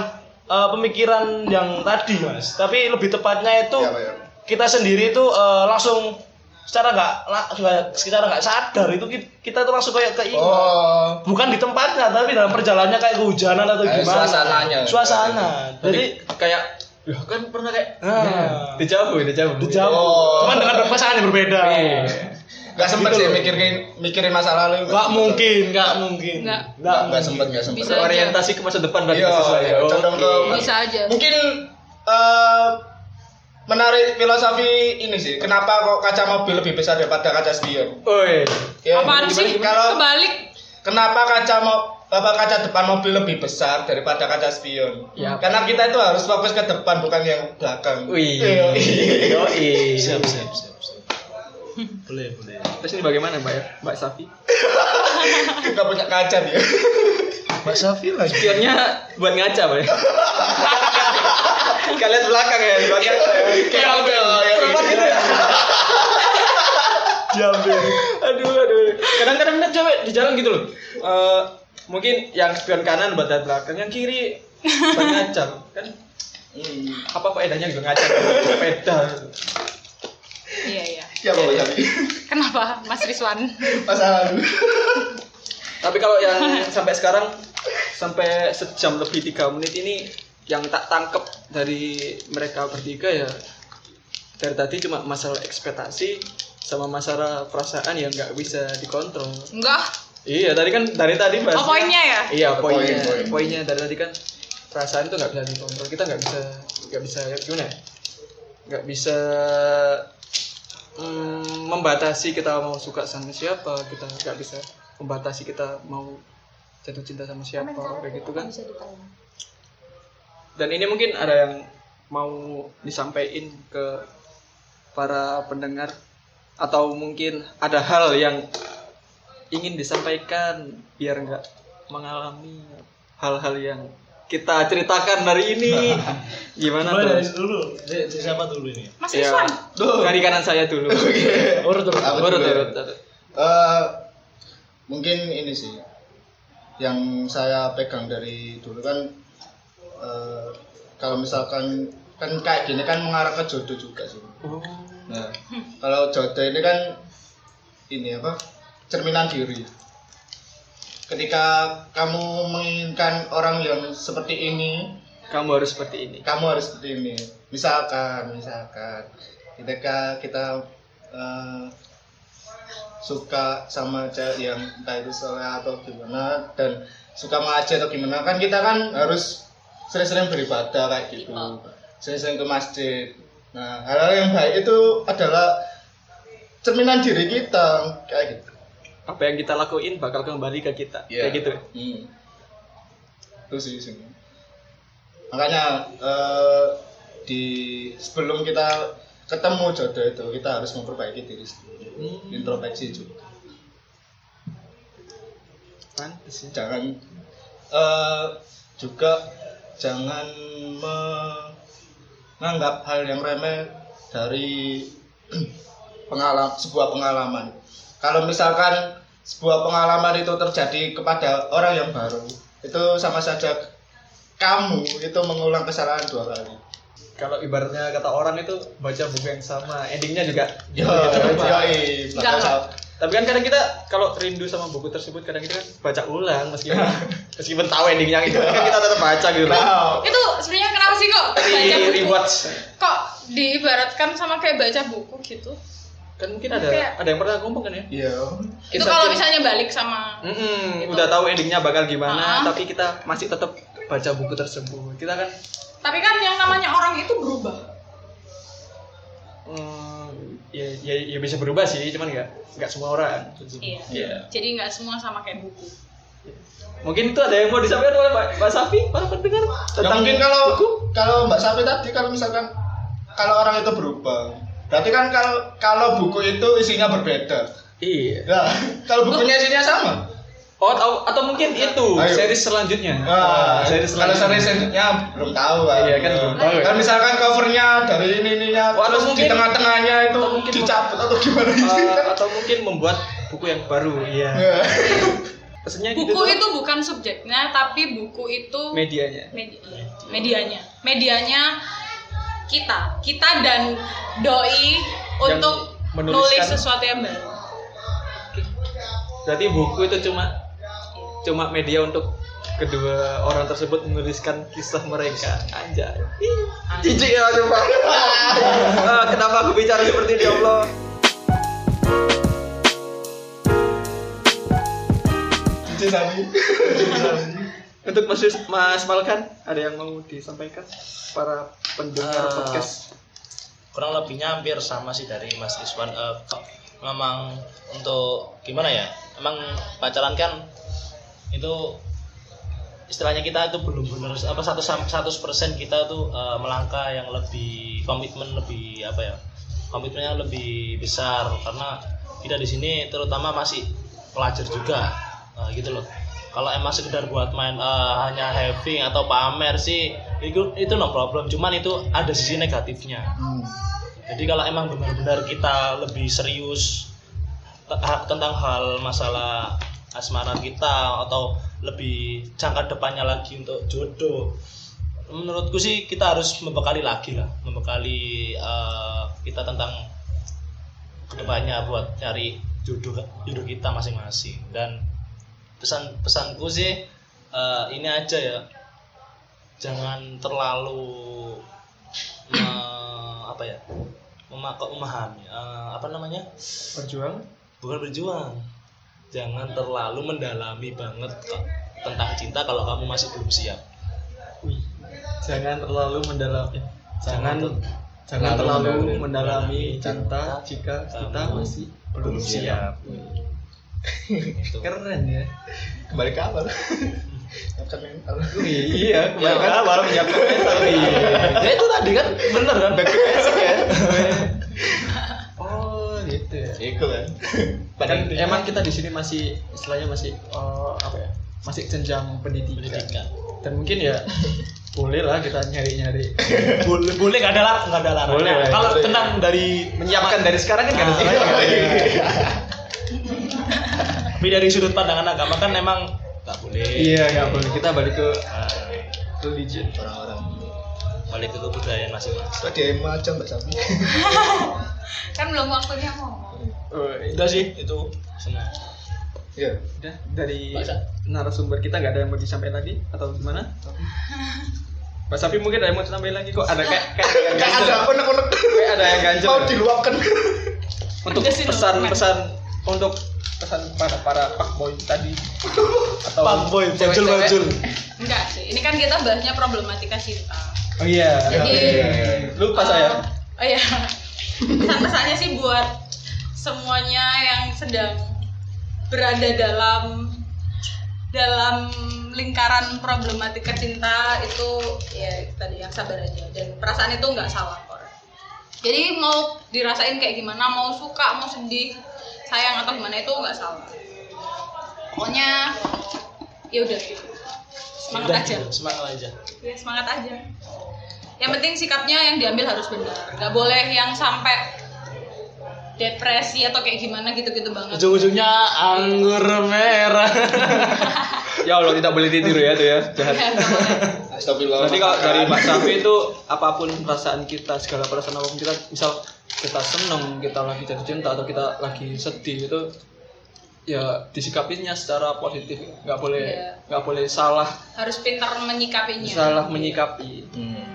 eh, pemikiran yang tadi Mas tapi lebih tepatnya itu Iya, iya. kita sendiri itu eh, langsung secara nggak secara nggak sadar itu ki- kita tuh langsung kayak keinget oh bukan di tempatnya tapi dalam perjalanannya kayak kehujanan atau Eh, gimana suasananya. suasana jadi kayak ya kan pernah kayak nah, dijauh dijauh dijauh Oh. cuman dengan pasangan yang berbeda nggak sempet Gitu sih mikirin mikirin masa lalu nggak mungkin nggak mungkin Nggak. nggak nggak sempet nggak sempet Bisa. orientasi ke masa depan berarti Iya, sesuai. iya, Oke. Bisa aja. mungkin eh, menarik filosofi ini sih kenapa kok kaca mobil lebih besar daripada kaca spion Oi. ya, Apaan sih? kalau Kebalik. kenapa kaca mo apa kaca depan mobil lebih besar daripada kaca spion Ya. karena kita itu harus fokus ke depan bukan yang belakang Wih. Iya. Yoi. siap siap siap, siap. boleh boleh Terus ini bagaimana Mbak ya? Mbak Safi? *laughs* nggak punya kaca dia Mbak Safi lagi Spionnya buat ngaca ya? *laughs* Kalian belakang ya, buat ngaca ya. Kayak ya? Perempuan gitu ya? *laughs* diambil Aduh, aduh. Kadang-kadang ada cewek di jalan gitu loh. Eh, mungkin yang spion kanan buat dari belakang, yang kiri buat ngaca. Kan Hmm. apa faedahnya juga ngaca sepeda? Iya, iya. siapa Mbak Safi Kenapa Mas Rizwan? masa lalu Tapi kalau yang sampai sekarang sampai sejam lebih tiga menit ini yang tak tangkep dari mereka bertiga ya dari tadi cuma masalah ekspektasi sama masalah perasaan yang nggak bisa dikontrol. Enggak. Iya tadi kan dari tadi bahas. Oh, poinnya ya? Iya poinnya. Poin, poin. Poinnya dari tadi kan perasaan itu nggak bisa dikontrol. Kita nggak bisa nggak bisa ya gimana? ya? Nggak bisa mm, membatasi kita mau suka sama siapa. Kita nggak bisa membatasi kita mau jatuh cinta sama siapa kayak gitu kan. Dan ini mungkin ada yang mau disampaikan ke para pendengar atau mungkin ada hal yang ingin disampaikan biar nggak mengalami hal-hal yang kita ceritakan hari ini *laughs* gimana Mulai dari tuh? dulu dari, siapa dulu ini Mas Ya, Rizwan. dari kanan saya dulu. urut urut Urut, juga. urut, urut. Eh, mungkin ini sih yang saya pegang dari dulu kan eh, kalau misalkan kan kayak gini kan mengarah ke jodoh juga sih. Oh. Nah, kalau jodoh ini kan ini apa cerminan diri. Ketika kamu menginginkan orang yang seperti ini, Kamu harus seperti ini. kamu harus seperti ini. Misalkan, misalkan ketika kita eh, suka sama cewek yang entah itu soleh atau gimana dan suka mengaji atau gimana kan kita kan harus sering-sering beribadah kayak gitu sering-sering ke masjid nah hal-hal yang baik itu adalah cerminan diri kita kayak gitu Apa yang kita lakuin bakal kembali ke kita. Iya. Kayak gitu. Hmm. Itu sih sih. Makanya eh, di sebelum kita ketemu jodoh itu kita harus memperbaiki diri sendiri Hmm. introspeksi juga Pantes ya. jangan eh, juga jangan menganggap hal yang remeh dari *clears throat* pengalaman sebuah pengalaman kalau misalkan sebuah pengalaman itu terjadi kepada orang yang baru itu sama saja kamu itu mengulang kesalahan dua kali Kalau ibaratnya kata orang itu baca buku yang sama, endingnya juga *laughs* gitu, bakal Tapi kan kadang kita kalau rindu sama buku tersebut kadang kita kan baca ulang meskipun *laughs* meskipun tahu endingnya gitu kan kita tetap baca gitu. Nah, Itu sebenarnya kenapa sih kok baca Di buku? rewatch Kok diibaratkan sama kayak baca buku gitu? kan mungkin ada Kayak- ada yang pernah ngomong kan ya. iya itu kalau misalnya balik sama Mm-mm, Gitu. udah tahu endingnya bakal gimana, Ah. tapi kita masih tetap baca buku tersebut. Kita kan tapi kan yang namanya orang itu berubah. mm, ya, ya, ya bisa berubah sih, cuman nggak nggak semua orang. Iya. Iya. Jadi nggak semua sama kayak buku. Mungkin itu ada yang mau disampaikan oleh Pak, Pak Safi, para pendengar Ya mungkin kalau kalau Mbak Sapi tadi kalau misalkan kalau orang itu berubah, berarti kan kalau kalau buku itu isinya berbeda. Iya. Nah, *laughs* kalau bukunya isinya sama. Oh, atau, atau mungkin itu Ayo. series selanjutnya. Nah, series kalau selanjutnya. seriesnya belum tahu kan. Iya, kan belum tahu. Kan misalkan covernya dari ini ininya, Oh, atau terus di mungkin- tengah-tengahnya itu atau mungkin- dicabut atau gimana Eh, sih? atau mungkin membuat buku yang baru, iya. Ya. Pesannya gitu Buku tuh, itu bukan subjeknya, tapi buku itu medianya. medi- medianya. Medianya kita, kita dan doi untuk menuliskan- nulis sesuatu yang baru. Berarti buku itu cuma cuma media untuk kedua orang tersebut menuliskan kisah mereka. Anjay. Jijik ya coba *laughs* Ah, kenapa aku bicara seperti ini ya Allah? Cici Sani. untuk Mas, Mas Malkan ada yang mau disampaikan? Para pendengar Ah. podcast. kurang lebihnya hampir sama sih dari Mas Rizwan Eh, memang untuk gimana ya? Emang pacaran kan itu istilahnya kita itu belum benar apa satu satu persen kita tuh eh, melangkah yang lebih komitmen lebih apa ya komitmennya lebih besar. Karena kita di sini terutama masih pelajar juga Eh, gitu loh. Kalau emang sekedar buat main eh, hanya having atau pamer sih itu itu no problem. Cuman itu ada sisi negatifnya. Hmm. jadi kalau emang benar-benar kita lebih serius tentang hal masalah asmara kita atau lebih jangka depannya lagi untuk jodoh, menurutku sih kita harus membekali lagi lah, membekali eh, kita tentang ke depannya buat cari jodoh jodoh kita masing-masing. Dan pesan pesanku sih eh, ini aja ya. Jangan terlalu me- apa ya memahami eh, apa namanya? Berjuang? Bukan berjuang jangan terlalu mendalami banget tentang cinta kalau kamu masih belum siap Wih, jangan terlalu mendalami jangan Jangan jangan terlalu terlalu mendalami mendalami cinta cinta jika kita kamu masih belum belum siap Gitu. keren ya Kembali ke awal. Mental. Iya Ya, kemarin kan? baru menyiapkan mental iya. ya itu tadi kan bener kan Back to basic ya. *laughs* ya Itu kan. *laughs* kan emang kita di sini masih istilahnya masih eh, apa ya masih jenjang pendidikan. pendidikan dan mungkin ya *laughs* boleh lah kita nyari-nyari *laughs* boleh boleh nggak ada lah nggak ada larangan Boleh, boleh. kalau Boleh. tentang dari menyiapkan dari sekarang kan nggak ada Ah, iya. tapi dari sudut pandangan agama kan emang nggak boleh iya nggak boleh kita balik ke Nah, religion Orang-orang. Balik ke kebudayaan masing-masing dia aja Mbak Sapi. *laughs* Kan belum waktunya ngomong. oh, udah sih itu semua Iya. udah dari Baca. narasumber kita nggak ada yang mau disampaikan lagi atau gimana *laughs* Mas Sapi mungkin ada yang mau disampaikan lagi kok ada kayak kayak *laughs* ada yang ganjel ada unek-unek. kayak ada yang ganjel Mau diluapkan. untuk pesan-pesan untuk pesan para para pak boy tadi atau Fuckboy, cewek-cewek. bajul-bajul. Enggak sih. Ini kan kita bahasnya problematika cinta. Oh iya. Jadi- lupa saya. Oh iya. Pesan-pesannya sih buat semuanya yang sedang berada dalam dalam lingkaran problematika cinta itu ya tadi yang sabar aja. Dan perasaan itu nggak salah kok jadi mau dirasain kayak gimana mau suka mau sedih sayang atau gimana itu nggak salah. Pokoknya ya udah semangat Udah, aja semangat aja ya semangat aja yang penting sikapnya yang diambil harus benar nggak boleh yang sampai depresi atau kayak gimana gitu-gitu banget ujung-ujungnya anggur merah *laughs* Ya Allah tidak boleh ditiru ya tuh ya. Jahat. Ya. Astagfirullah. Berarti kalau dari Pak Safi itu apa pun perasaan kita, segala perasaan apa pun kita, misal kita seneng, kita lagi jatuh cinta atau kita lagi sedih itu ya disikapinya secara positif, nggak boleh Iya. nggak boleh salah harus pintar menyikapinya salah menyikapi. Hmm.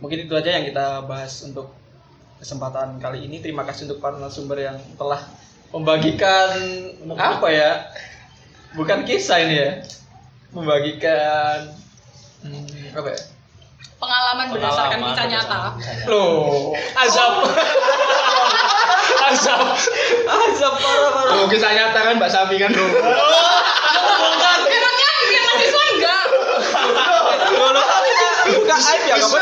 Mungkin itu aja yang kita bahas untuk kesempatan kali ini. Terima kasih untuk para narasumber yang telah membagikan apa ya? Bukan kisah ini ya. Membagikan hmm, apa ya? Pengalaman berdasarkan kisah nyata. Loh, azab. *laughs* Azab. Azab parah parah. Oh, kisah nyata kan Mbak Safi kan. emangnya enggak Loh, loh, buka aib ya, kamu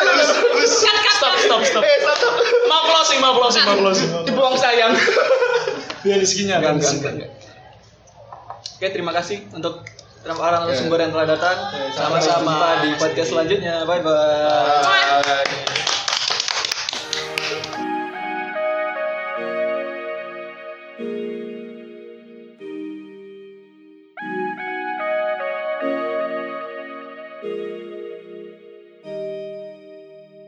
cut cut stop stop stop. Eh, stop, stop. mau closing mau closing mau closing. Dibuang sayang. biar rezekinya enggak. Oke, terima kasih untuk Arang yeah. Sumber yang telah datang. Sama-sama. Di podcast selanjutnya. Bye bye